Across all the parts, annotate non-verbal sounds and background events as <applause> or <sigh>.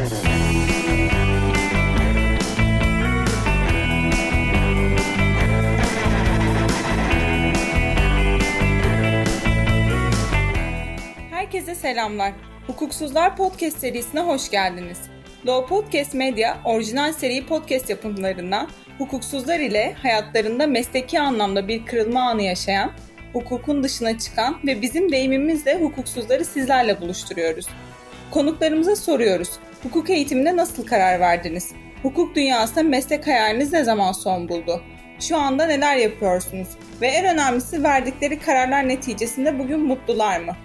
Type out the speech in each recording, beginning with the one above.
Herkese selamlar. Hukuksuzlar Podcast serisine hoş geldiniz. Law Podcast Media, orijinal seri podcast yapımlarından hukuksuzlar ile hayatlarında mesleki anlamda bir kırılma anı yaşayan, hukukun dışına çıkan ve bizim deyimimizle hukuksuzları sizlerle buluşturuyoruz. Konuklarımıza soruyoruz. Hukuk eğitimine nasıl karar verdiniz? Hukuk dünyasında meslek hayaliniz ne zaman son buldu? Şu anda neler yapıyorsunuz? Ve en önemlisi verdikleri kararlar neticesinde bugün mutlular mı?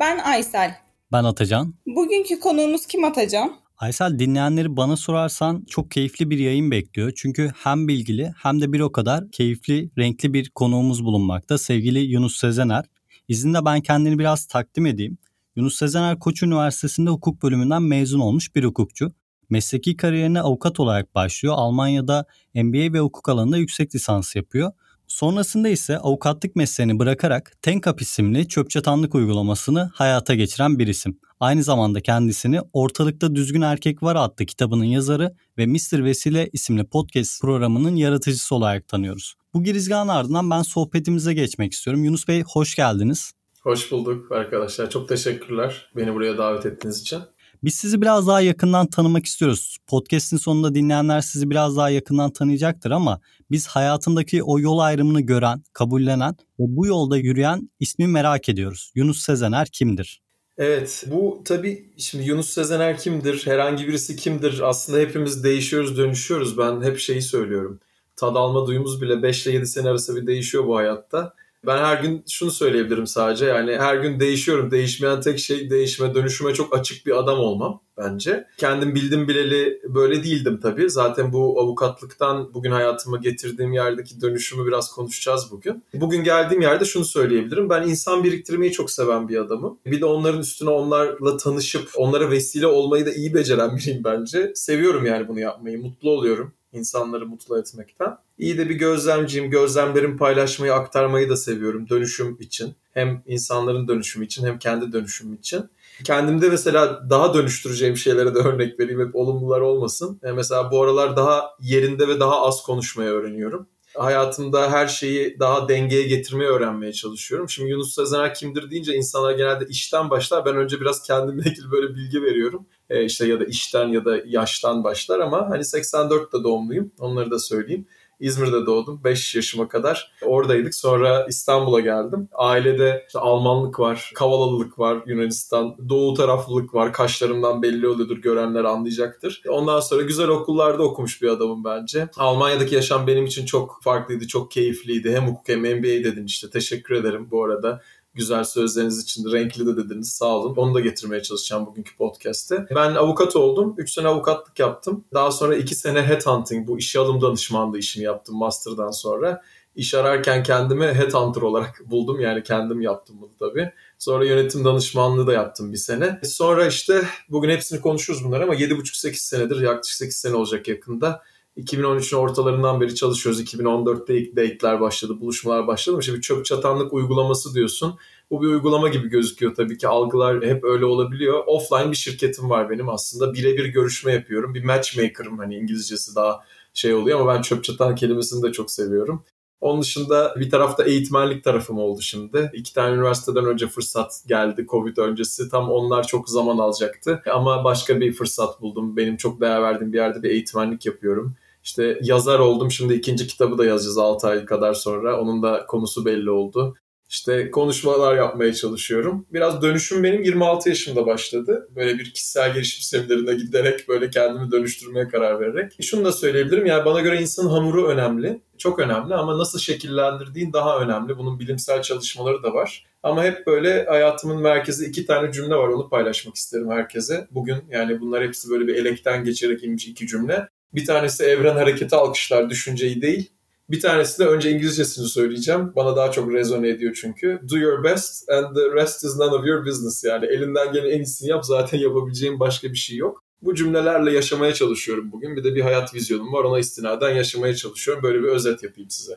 Ben Aysel. Ben Atacan. Bugünkü konuğumuz kim Atacan? Aysel dinleyenleri bana sorarsan çok keyifli bir yayın bekliyor. Çünkü hem bilgili hem de bir o kadar keyifli, renkli bir konuğumuz bulunmakta. Sevgili Yunus Sezener. İzinle ben kendini biraz takdim edeyim. Yunus Sezener Koç Üniversitesi'nde hukuk bölümünden mezun olmuş bir hukukçu. Mesleki kariyerine avukat olarak başlıyor. Almanya'da MBA ve hukuk alanında yüksek lisans yapıyor. Sonrasında ise avukatlık mesleğini bırakarak Tenkap isimli çöpçatanlık uygulamasını hayata geçiren bir isim. Aynı zamanda kendisini Ortalıkta Düzgün Erkek Var adlı kitabının yazarı ve Mr. Vesile isimli podcast programının yaratıcısı olarak tanıyoruz. Bu girizgahın ardından ben sohbetimize geçmek istiyorum. Yunus Bey hoş geldiniz. Hoş bulduk arkadaşlar. Çok teşekkürler beni buraya davet ettiğiniz için. Biz sizi biraz daha yakından tanımak istiyoruz. Podcast'in sonunda dinleyenler sizi biraz daha yakından tanıyacaktır ama biz hayatındaki o yol ayrımını gören, kabullenen ve bu yolda yürüyen ismi merak ediyoruz. Yunus Sezener kimdir? Evet bu tabii şimdi Yunus Sezener kimdir? Herhangi birisi kimdir? Aslında hepimiz değişiyoruz, dönüşüyoruz. Ben hep şeyi söylüyorum. Tad alma duyumuz bile 5 ile 7 sene arası bir değişiyor bu hayatta. Ben her gün şunu söyleyebilirim sadece yani her gün değişiyorum. Değişmeyen tek şey değişime, dönüşüme çok açık bir adam olmam bence. Kendim bildim bileli böyle değildim tabii. Zaten bu avukatlıktan bugün hayatıma getirdiğim yerdeki dönüşümü biraz konuşacağız bugün. Bugün geldiğim yerde şunu söyleyebilirim. Ben insan biriktirmeyi çok seven bir adamım. Bir de onların üstüne onlarla tanışıp onlara vesile olmayı da iyi beceren biriyim bence. Seviyorum yani bunu yapmayı. Mutlu oluyorum insanları mutlu etmekten. İyi de bir gözlemciyim. Gözlemlerimi paylaşmayı, aktarmayı da seviyorum dönüşüm için. Hem insanların dönüşümü için hem kendi dönüşüm için. Kendimde mesela daha dönüştüreceğim şeylere de örnek vereyim. Hep olumlular olmasın. Yani mesela bu aralar daha yerinde ve daha az konuşmayı öğreniyorum hayatımda her şeyi daha dengeye getirmeyi öğrenmeye çalışıyorum. Şimdi Yunus Sezener kimdir deyince insanlar genelde işten başlar. Ben önce biraz kendimle ilgili böyle bilgi veriyorum. E işte ya da işten ya da yaştan başlar ama hani 84'te doğumluyum. Onları da söyleyeyim. İzmir'de doğdum 5 yaşıma kadar. Oradaydık. Sonra İstanbul'a geldim. Ailede işte Almanlık var, Kavalılılık var, Yunanistan, Doğu taraflılık var. Kaşlarımdan belli oluyordur, görenler anlayacaktır. Ondan sonra güzel okullarda okumuş bir adamım bence. Almanya'daki yaşam benim için çok farklıydı, çok keyifliydi. Hem hukuk hem MBA dedin işte. Teşekkür ederim bu arada güzel sözleriniz için renkli de dediniz sağ olun. Onu da getirmeye çalışacağım bugünkü podcast'te. Ben avukat oldum. 3 sene avukatlık yaptım. Daha sonra 2 sene headhunting bu işe alım danışmanlığı işini yaptım master'dan sonra. İş ararken kendimi headhunter olarak <laughs> buldum. Yani kendim yaptım bunu tabii. Sonra yönetim danışmanlığı da yaptım bir sene. Sonra işte bugün hepsini konuşuruz bunlar ama 7,5-8 senedir yaklaşık 8 sene olacak yakında 2013'ün ortalarından beri çalışıyoruz. 2014'te ilk date'ler başladı, buluşmalar başladı. Şimdi çöp çatanlık uygulaması diyorsun. Bu bir uygulama gibi gözüküyor tabii ki. Algılar hep öyle olabiliyor. Offline bir şirketim var benim aslında. Birebir görüşme yapıyorum. Bir matchmaker'ım hani İngilizcesi daha şey oluyor ama ben çöp çatan kelimesini de çok seviyorum. Onun dışında bir tarafta eğitmenlik tarafım oldu şimdi. İki tane üniversiteden önce fırsat geldi Covid öncesi. Tam onlar çok zaman alacaktı. Ama başka bir fırsat buldum. Benim çok değer verdiğim bir yerde bir eğitmenlik yapıyorum. İşte yazar oldum. Şimdi ikinci kitabı da yazacağız 6 ay kadar sonra. Onun da konusu belli oldu. İşte konuşmalar yapmaya çalışıyorum. Biraz dönüşüm benim 26 yaşımda başladı. Böyle bir kişisel gelişim seminerine giderek böyle kendimi dönüştürmeye karar vererek. Şunu da söyleyebilirim yani bana göre insanın hamuru önemli. Çok önemli ama nasıl şekillendirdiğin daha önemli. Bunun bilimsel çalışmaları da var. Ama hep böyle hayatımın merkezi iki tane cümle var onu paylaşmak isterim herkese. Bugün yani bunlar hepsi böyle bir elekten geçerek inmiş iki cümle. Bir tanesi evren hareketi alkışlar düşünceyi değil. Bir tanesi de önce İngilizcesini söyleyeceğim. Bana daha çok rezone ediyor çünkü. Do your best and the rest is none of your business. Yani elinden gelen en iyisini yap zaten yapabileceğin başka bir şey yok. Bu cümlelerle yaşamaya çalışıyorum bugün. Bir de bir hayat vizyonum var ona istinaden yaşamaya çalışıyorum. Böyle bir özet yapayım size.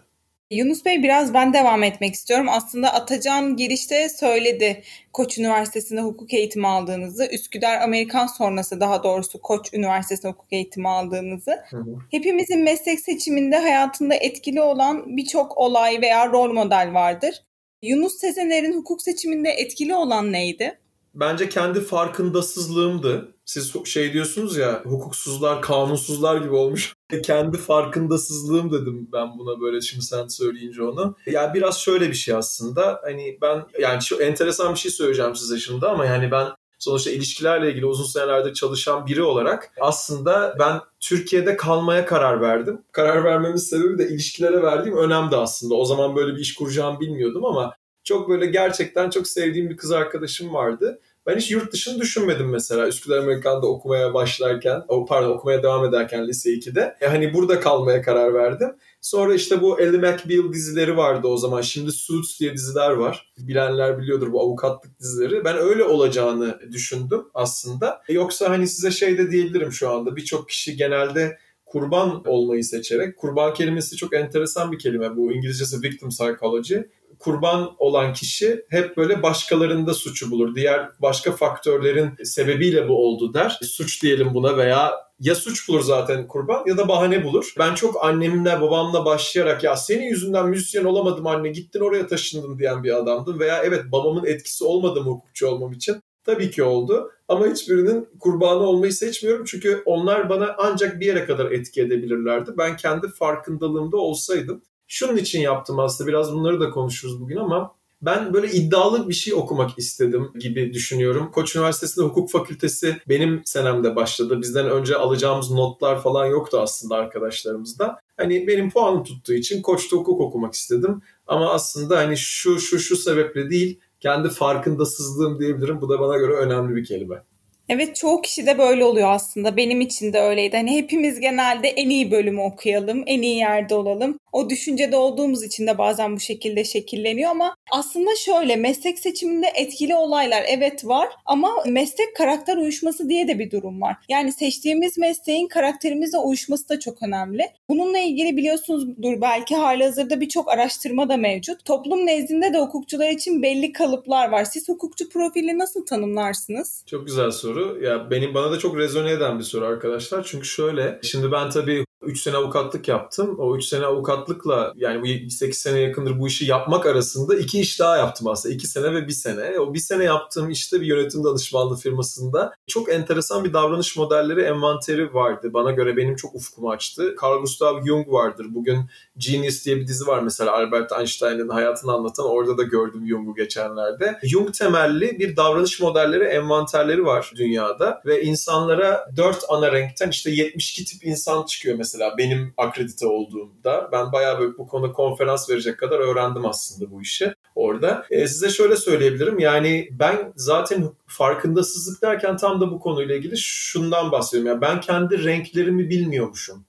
Yunus Bey biraz ben devam etmek istiyorum. Aslında Atacan girişte söyledi Koç Üniversitesi'nde hukuk eğitimi aldığınızı, Üsküdar Amerikan sonrası daha doğrusu Koç Üniversitesi'nde hukuk eğitimi aldığınızı. Hı hı. Hepimizin meslek seçiminde hayatında etkili olan birçok olay veya rol model vardır. Yunus Sezener'in hukuk seçiminde etkili olan neydi? bence kendi farkındasızlığımdı. Siz şey diyorsunuz ya hukuksuzlar, kanunsuzlar gibi olmuş. <laughs> kendi farkındasızlığım dedim ben buna böyle şimdi sen söyleyince onu. Yani biraz şöyle bir şey aslında. Hani ben yani şu enteresan bir şey söyleyeceğim size şimdi ama yani ben sonuçta ilişkilerle ilgili uzun senelerdir çalışan biri olarak aslında ben Türkiye'de kalmaya karar verdim. Karar vermemin sebebi de ilişkilere verdiğim önemdi aslında. O zaman böyle bir iş kuracağımı bilmiyordum ama çok böyle gerçekten çok sevdiğim bir kız arkadaşım vardı. Ben hiç yurt dışını düşünmedim mesela Üsküdar Amerikan'da okumaya başlarken, pardon okumaya devam ederken lise 2'de. E hani burada kalmaya karar verdim. Sonra işte bu Ellie McBeal dizileri vardı o zaman. Şimdi Suits diye diziler var. Bilenler biliyordur bu avukatlık dizileri. Ben öyle olacağını düşündüm aslında. E yoksa hani size şey de diyebilirim şu anda. Birçok kişi genelde kurban olmayı seçerek. Kurban kelimesi çok enteresan bir kelime. Bu İngilizcesi victim psychology kurban olan kişi hep böyle başkalarında suçu bulur. Diğer başka faktörlerin sebebiyle bu oldu der. Suç diyelim buna veya ya suç bulur zaten kurban ya da bahane bulur. Ben çok annemle babamla başlayarak ya senin yüzünden müzisyen olamadım anne gittin oraya taşındın diyen bir adamdım. Veya evet babamın etkisi olmadı mı hukukçu olmam için? Tabii ki oldu ama hiçbirinin kurbanı olmayı seçmiyorum çünkü onlar bana ancak bir yere kadar etki edebilirlerdi. Ben kendi farkındalığımda olsaydım Şunun için yaptım aslında biraz bunları da konuşuruz bugün ama ben böyle iddialı bir şey okumak istedim gibi düşünüyorum. Koç Üniversitesi'nde hukuk fakültesi benim senemde başladı. Bizden önce alacağımız notlar falan yoktu aslında arkadaşlarımızda. Hani benim puanım tuttuğu için Koç'ta hukuk okumak istedim. Ama aslında hani şu şu şu sebeple değil kendi farkındasızlığım diyebilirim. Bu da bana göre önemli bir kelime. Evet çoğu kişi de böyle oluyor aslında. Benim için de öyleydi. Hani hepimiz genelde en iyi bölümü okuyalım, en iyi yerde olalım. O düşüncede olduğumuz için de bazen bu şekilde şekilleniyor ama aslında şöyle meslek seçiminde etkili olaylar evet var ama meslek karakter uyuşması diye de bir durum var. Yani seçtiğimiz mesleğin karakterimizle uyuşması da çok önemli. Bununla ilgili biliyorsunuzdur belki halihazırda birçok araştırma da mevcut. Toplum nezdinde de hukukçular için belli kalıplar var. Siz hukukçu profili nasıl tanımlarsınız? Çok güzel soru. Ya benim bana da çok rezone eden bir soru arkadaşlar. Çünkü şöyle, şimdi ben tabii 3 sene avukatlık yaptım. O 3 sene avukatlıkla yani bu 8 sene yakındır bu işi yapmak arasında iki iş daha yaptım aslında. 2 sene ve 1 sene. O 1 sene yaptığım işte bir yönetim danışmanlığı firmasında çok enteresan bir davranış modelleri envanteri vardı. Bana göre benim çok ufkumu açtı. Carl Gustav Jung vardır. Bugün Genius diye bir dizi var mesela Albert Einstein'ın hayatını anlatan. Orada da gördüm Jung'u geçenlerde. Jung temelli bir davranış modelleri envanterleri var dünyada ve insanlara 4 ana renkten işte 72 tip insan çıkıyor mesela mesela benim akredite olduğumda. Ben bayağı böyle bu konuda konferans verecek kadar öğrendim aslında bu işi orada. E, size şöyle söyleyebilirim. Yani ben zaten farkındasızlık derken tam da bu konuyla ilgili şundan bahsediyorum. Yani ben kendi renklerimi bilmiyormuşum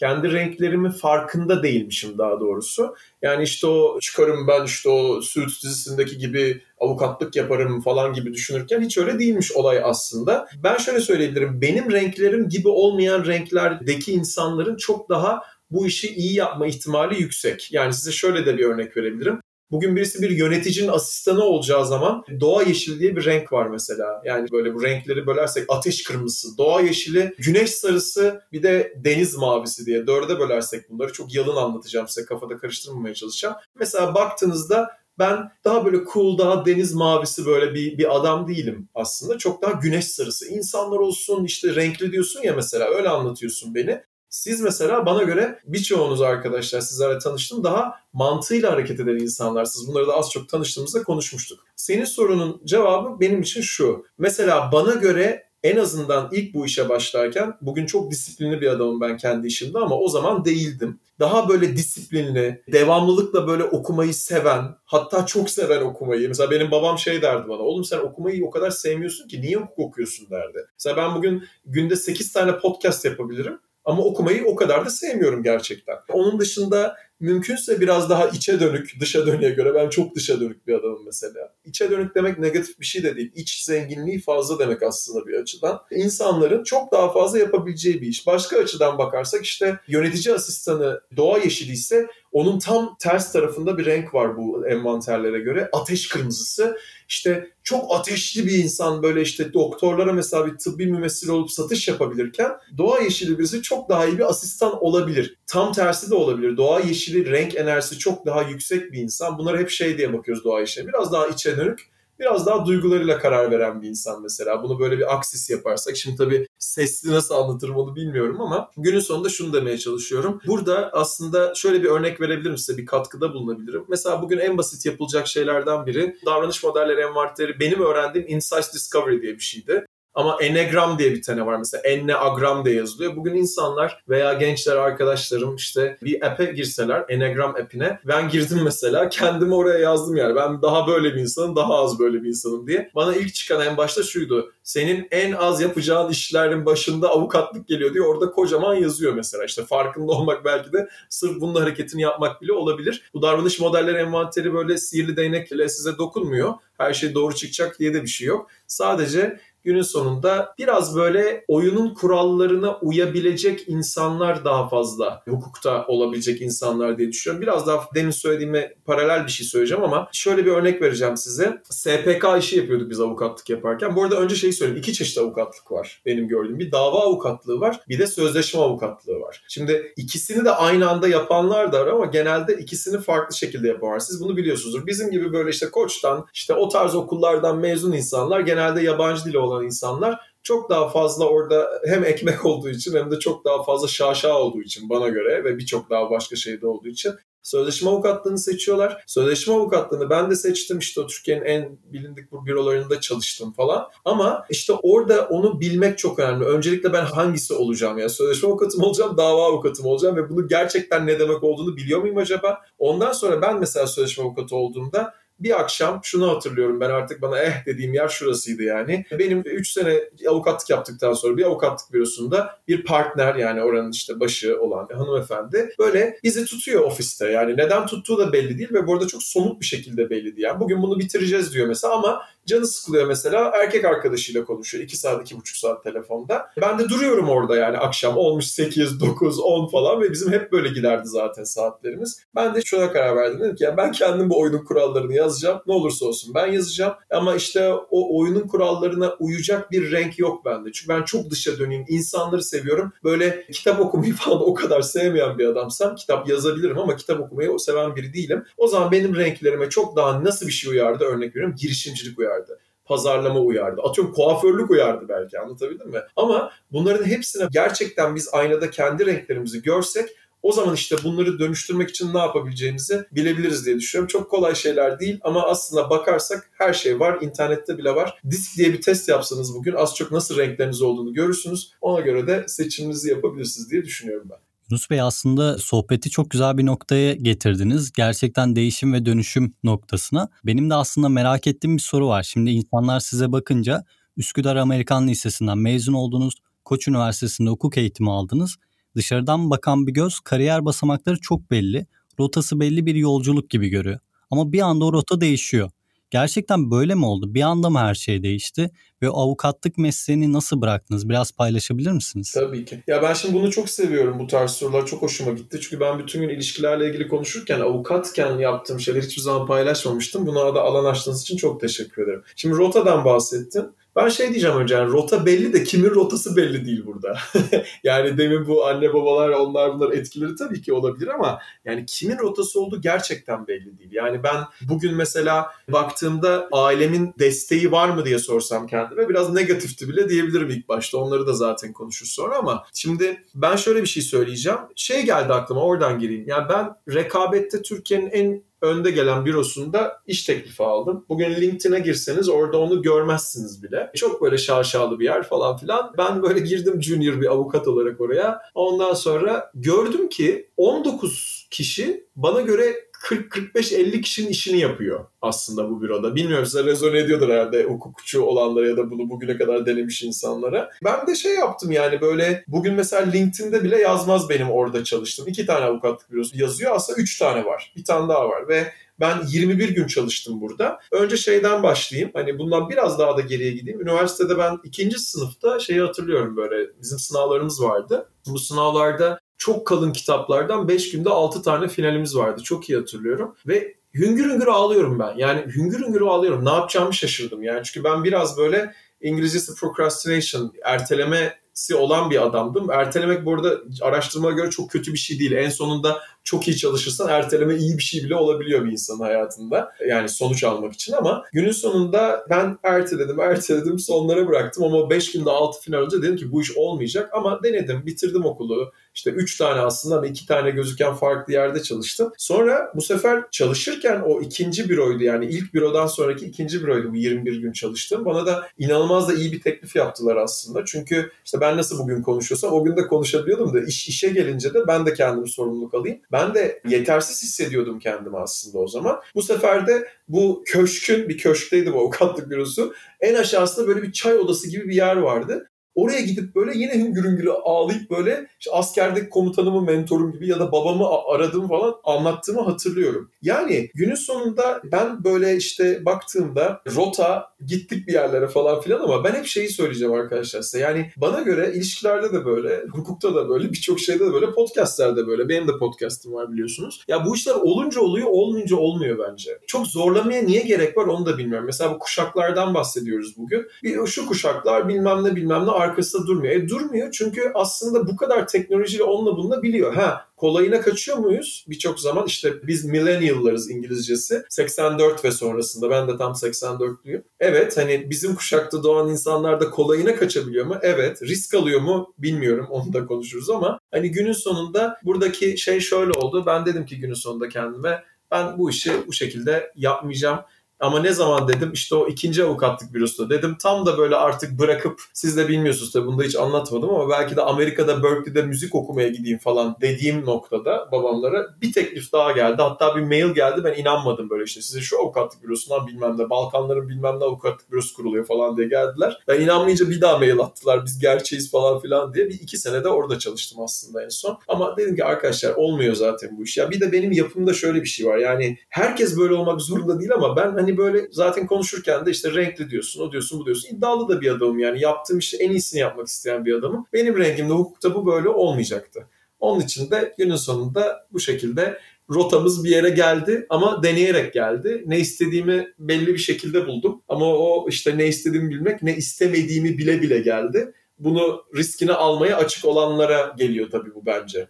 kendi renklerimin farkında değilmişim daha doğrusu. Yani işte o çıkarım ben işte o Suits dizisindeki gibi avukatlık yaparım falan gibi düşünürken hiç öyle değilmiş olay aslında. Ben şöyle söyleyebilirim. Benim renklerim gibi olmayan renklerdeki insanların çok daha bu işi iyi yapma ihtimali yüksek. Yani size şöyle de bir örnek verebilirim. Bugün birisi bir yöneticinin asistanı olacağı zaman doğa yeşili diye bir renk var mesela. Yani böyle bu renkleri bölersek ateş kırmızısı, doğa yeşili, güneş sarısı bir de deniz mavisi diye dörde bölersek bunları çok yalın anlatacağım size kafada karıştırmamaya çalışacağım. Mesela baktığınızda ben daha böyle cool, daha deniz mavisi böyle bir, bir adam değilim aslında. Çok daha güneş sarısı. İnsanlar olsun işte renkli diyorsun ya mesela öyle anlatıyorsun beni. Siz mesela bana göre birçoğunuz arkadaşlar sizlerle tanıştım daha mantığıyla hareket eden insanlarsınız. Bunları da az çok tanıştığımızda konuşmuştuk. Senin sorunun cevabı benim için şu. Mesela bana göre en azından ilk bu işe başlarken bugün çok disiplinli bir adamım ben kendi işimde ama o zaman değildim. Daha böyle disiplinli, devamlılıkla böyle okumayı seven, hatta çok seven okumayı. Mesela benim babam şey derdi bana, oğlum sen okumayı o kadar sevmiyorsun ki niye hukuk okuyorsun derdi. Mesela ben bugün günde 8 tane podcast yapabilirim ama okumayı o kadar da sevmiyorum gerçekten. Onun dışında mümkünse biraz daha içe dönük, dışa dönüye göre ben çok dışa dönük bir adamım mesela. İçe dönük demek negatif bir şey de değil. İç zenginliği fazla demek aslında bir açıdan. İnsanların çok daha fazla yapabileceği bir iş. Başka açıdan bakarsak işte yönetici asistanı doğa yeşili ise Onun tam ters tarafında bir renk var bu envanterlere göre. Ateş kırmızısı. İşte çok ateşli bir insan böyle işte doktorlara mesela bir tıbbi mümessil olup satış yapabilirken doğa yeşili birisi çok daha iyi bir asistan olabilir. Tam tersi de olabilir. Doğa yeşili renk enerjisi çok daha yüksek bir insan. Bunları hep şey diye bakıyoruz doğa yeşiline. Biraz daha içe dönük biraz daha duygularıyla karar veren bir insan mesela. Bunu böyle bir aksis yaparsak. Şimdi tabii sesli nasıl anlatırım onu bilmiyorum ama günün sonunda şunu demeye çalışıyorum. Burada aslında şöyle bir örnek verebilirim size, bir katkıda bulunabilirim. Mesela bugün en basit yapılacak şeylerden biri davranış modelleri envanteri benim öğrendiğim Insights Discovery diye bir şeydi. Ama enegram diye bir tane var mesela. Enne agram diye yazılıyor. Bugün insanlar veya gençler arkadaşlarım işte bir app'e girseler enegram app'ine. Ben girdim mesela kendimi oraya yazdım yani. Ben daha böyle bir insanım daha az böyle bir insanım diye. Bana ilk çıkan en başta şuydu. Senin en az yapacağın işlerin başında avukatlık geliyor diye orada kocaman yazıyor mesela. İşte farkında olmak belki de sırf bunun hareketini yapmak bile olabilir. Bu davranış modelleri envanteri böyle sihirli değnekle size dokunmuyor. Her şey doğru çıkacak diye de bir şey yok. Sadece günün sonunda biraz böyle oyunun kurallarına uyabilecek insanlar daha fazla hukukta olabilecek insanlar diye düşünüyorum. Biraz daha demin söylediğime paralel bir şey söyleyeceğim ama şöyle bir örnek vereceğim size. SPK işi yapıyorduk biz avukatlık yaparken. Bu arada önce şeyi söyleyeyim. İki çeşit avukatlık var benim gördüğüm. Bir dava avukatlığı var bir de sözleşme avukatlığı var. Şimdi ikisini de aynı anda yapanlar da var ama genelde ikisini farklı şekilde yapan Siz bunu biliyorsunuzdur. Bizim gibi böyle işte koçtan işte o tarz okullardan mezun insanlar genelde yabancı dili olan olan insanlar çok daha fazla orada hem ekmek olduğu için hem de çok daha fazla şaşa olduğu için bana göre ve birçok daha başka şeyde olduğu için sözleşme avukatlığını seçiyorlar. Sözleşme avukatlığını ben de seçtim işte o Türkiye'nin en bilindik bu bürolarında çalıştım falan. Ama işte orada onu bilmek çok önemli. Öncelikle ben hangisi olacağım ya? Sözleşme avukatım olacağım, dava avukatım olacağım ve bunu gerçekten ne demek olduğunu biliyor muyum acaba? Ondan sonra ben mesela sözleşme avukatı olduğumda bir akşam şunu hatırlıyorum ben artık bana eh dediğim yer şurasıydı yani. Benim 3 sene avukatlık yaptıktan sonra bir avukatlık bürosunda bir partner yani oranın işte başı olan hanımefendi böyle bizi tutuyor ofiste. Yani neden tuttuğu da belli değil ve bu arada çok somut bir şekilde belli değil. Yani bugün bunu bitireceğiz diyor mesela ama canı sıkılıyor mesela erkek arkadaşıyla konuşuyor 2 saat 2,5 saat telefonda. Ben de duruyorum orada yani akşam olmuş 8, 9, 10 falan ve bizim hep böyle giderdi zaten saatlerimiz. Ben de şuna karar verdim dedim ki yani ben kendim bu oyunun kurallarını yaz yazacağım. Ne olursa olsun ben yazacağım. Ama işte o oyunun kurallarına uyacak bir renk yok bende. Çünkü ben çok dışa döneyim. İnsanları seviyorum. Böyle kitap okumayı <laughs> falan o kadar sevmeyen bir adamsam kitap yazabilirim ama kitap okumayı o seven biri değilim. O zaman benim renklerime çok daha nasıl bir şey uyardı örnek veriyorum. Girişimcilik uyardı pazarlama uyardı. Atıyorum kuaförlük uyardı belki anlatabildim mi? Ama bunların hepsine gerçekten biz aynada kendi renklerimizi görsek o zaman işte bunları dönüştürmek için ne yapabileceğimizi bilebiliriz diye düşünüyorum. Çok kolay şeyler değil ama aslında bakarsak her şey var. İnternette bile var. Disk diye bir test yapsanız bugün az çok nasıl renkleriniz olduğunu görürsünüz. Ona göre de seçiminizi yapabilirsiniz diye düşünüyorum ben. Yunus Bey aslında sohbeti çok güzel bir noktaya getirdiniz. Gerçekten değişim ve dönüşüm noktasına. Benim de aslında merak ettiğim bir soru var. Şimdi insanlar size bakınca Üsküdar Amerikan Lisesi'nden mezun oldunuz. Koç Üniversitesi'nde hukuk eğitimi aldınız Dışarıdan bakan bir göz kariyer basamakları çok belli. Rotası belli bir yolculuk gibi görüyor. Ama bir anda o rota değişiyor. Gerçekten böyle mi oldu? Bir anda mı her şey değişti? Ve avukatlık mesleğini nasıl bıraktınız? Biraz paylaşabilir misiniz? Tabii ki. Ya ben şimdi bunu çok seviyorum. Bu tarz sorular çok hoşuma gitti. Çünkü ben bütün gün ilişkilerle ilgili konuşurken avukatken yaptığım şeyleri hiçbir zaman paylaşmamıştım. Buna da alan açtığınız için çok teşekkür ederim. Şimdi rotadan bahsettin. Ben şey diyeceğim önce yani rota belli de kimin rotası belli değil burada. <laughs> yani demin bu anne babalar onlar bunlar etkileri tabii ki olabilir ama yani kimin rotası olduğu gerçekten belli değil. Yani ben bugün mesela baktığımda ailemin desteği var mı diye sorsam kendime biraz negatifti bile diyebilirim ilk başta. Onları da zaten konuşuruz sonra ama şimdi ben şöyle bir şey söyleyeceğim. Şey geldi aklıma oradan gireyim. Yani ben rekabette Türkiye'nin en önde gelen bürosunda iş teklifi aldım. Bugün LinkedIn'e girseniz orada onu görmezsiniz bile. Çok böyle şaşalı bir yer falan filan. Ben böyle girdim junior bir avukat olarak oraya. Ondan sonra gördüm ki 19 kişi bana göre 40-45-50 kişinin işini yapıyor aslında bu büroda. Bilmiyorum size rezone ediyordur herhalde hukukçu olanlara ya da bunu bugüne kadar denemiş insanlara. Ben de şey yaptım yani böyle bugün mesela LinkedIn'de bile yazmaz benim orada çalıştım. İki tane avukatlık bürosu yazıyor aslında üç tane var. Bir tane daha var ve ben 21 gün çalıştım burada. Önce şeyden başlayayım. Hani bundan biraz daha da geriye gideyim. Üniversitede ben ikinci sınıfta şeyi hatırlıyorum böyle. Bizim sınavlarımız vardı. Bu sınavlarda çok kalın kitaplardan 5 günde 6 tane finalimiz vardı. Çok iyi hatırlıyorum. Ve hüngür hüngür ağlıyorum ben. Yani hüngür hüngür ağlıyorum. Ne yapacağımı şaşırdım. Yani çünkü ben biraz böyle İngilizcesi procrastination, ertelemesi olan bir adamdım. Ertelemek bu arada araştırmaya göre çok kötü bir şey değil. En sonunda çok iyi çalışırsan erteleme iyi bir şey bile olabiliyor bir insanın hayatında. Yani sonuç almak için ama günün sonunda ben erteledim, erteledim, sonlara bıraktım ama 5 günde 6 final önce dedim ki bu iş olmayacak ama denedim, bitirdim okulu. İşte 3 tane aslında ama 2 tane gözüken farklı yerde çalıştım. Sonra bu sefer çalışırken o ikinci büroydu yani ilk bürodan sonraki ikinci büroydu bu 21 gün çalıştım. Bana da inanılmaz da iyi bir teklif yaptılar aslında. Çünkü işte ben nasıl bugün konuşuyorsam o gün de konuşabiliyordum da iş işe gelince de ben de kendimi sorumluluk alayım. Ben de yetersiz hissediyordum kendimi aslında o zaman. Bu sefer de bu köşkün bir köşkteydi bu avukatlık bürosu. En aşağısında böyle bir çay odası gibi bir yer vardı. Oraya gidip böyle yine hüngür hüngür ağlayıp böyle işte askerdeki komutanımı mentorum gibi ya da babamı aradığım falan anlattığımı hatırlıyorum. Yani günün sonunda ben böyle işte baktığımda rota gittik bir yerlere falan filan ama ben hep şeyi söyleyeceğim arkadaşlar size. Yani bana göre ilişkilerde de böyle, hukukta da böyle, birçok şeyde de böyle, podcastlerde böyle. Benim de podcastım var biliyorsunuz. Ya bu işler olunca oluyor, olmayınca olmuyor bence. Çok zorlamaya niye gerek var onu da bilmiyorum. Mesela bu kuşaklardan bahsediyoruz bugün. Bir, şu kuşaklar bilmem ne bilmem ne arkasında durmuyor. E durmuyor çünkü aslında bu kadar teknolojiyle onunla bununla biliyor. Ha kolayına kaçıyor muyuz? Birçok zaman işte biz millennial'larız İngilizcesi. 84 ve sonrasında ben de tam 84'lüyüm. Evet hani bizim kuşakta doğan insanlar da kolayına kaçabiliyor mu? Evet. Risk alıyor mu? Bilmiyorum. Onu da konuşuruz ama hani günün sonunda buradaki şey şöyle oldu. Ben dedim ki günün sonunda kendime ben bu işi bu şekilde yapmayacağım ama ne zaman dedim işte o ikinci avukatlık bürosunda dedim tam da böyle artık bırakıp siz de bilmiyorsunuz tabii bunu da hiç anlatmadım ama belki de Amerika'da Berkeley'de müzik okumaya gideyim falan dediğim noktada babamlara bir teklif daha geldi. Hatta bir mail geldi ben inanmadım böyle işte size şu avukatlık bürosundan bilmem ne Balkanların bilmem ne avukatlık bürosu kuruluyor falan diye geldiler. Ben inanmayınca bir daha mail attılar biz gerçeğiz falan filan diye. Bir iki senede orada çalıştım aslında en son. Ama dedim ki arkadaşlar olmuyor zaten bu iş. Ya bir de benim yapımda şöyle bir şey var yani herkes böyle olmak zorunda değil ama ben hani hani böyle zaten konuşurken de işte renkli diyorsun, o diyorsun, bu diyorsun. İddialı da bir adamım yani. Yaptığım işi en iyisini yapmak isteyen bir adamım. Benim rengimde hukukta bu böyle olmayacaktı. Onun için de günün sonunda bu şekilde rotamız bir yere geldi ama deneyerek geldi. Ne istediğimi belli bir şekilde buldum. Ama o işte ne istediğimi bilmek, ne istemediğimi bile bile geldi. Bunu riskini almaya açık olanlara geliyor tabii bu bence.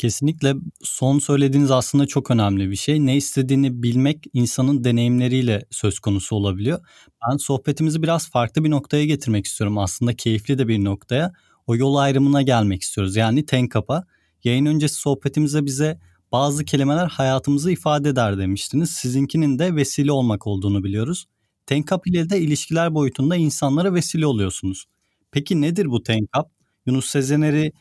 Kesinlikle son söylediğiniz aslında çok önemli bir şey. Ne istediğini bilmek insanın deneyimleriyle söz konusu olabiliyor. Ben sohbetimizi biraz farklı bir noktaya getirmek istiyorum. Aslında keyifli de bir noktaya. O yol ayrımına gelmek istiyoruz. Yani Tenkap'a. Yayın öncesi sohbetimizde bize bazı kelimeler hayatımızı ifade eder demiştiniz. Sizinkinin de vesile olmak olduğunu biliyoruz. Tenkap ile de ilişkiler boyutunda insanlara vesile oluyorsunuz. Peki nedir bu Tenkap? Yunus Sezener'i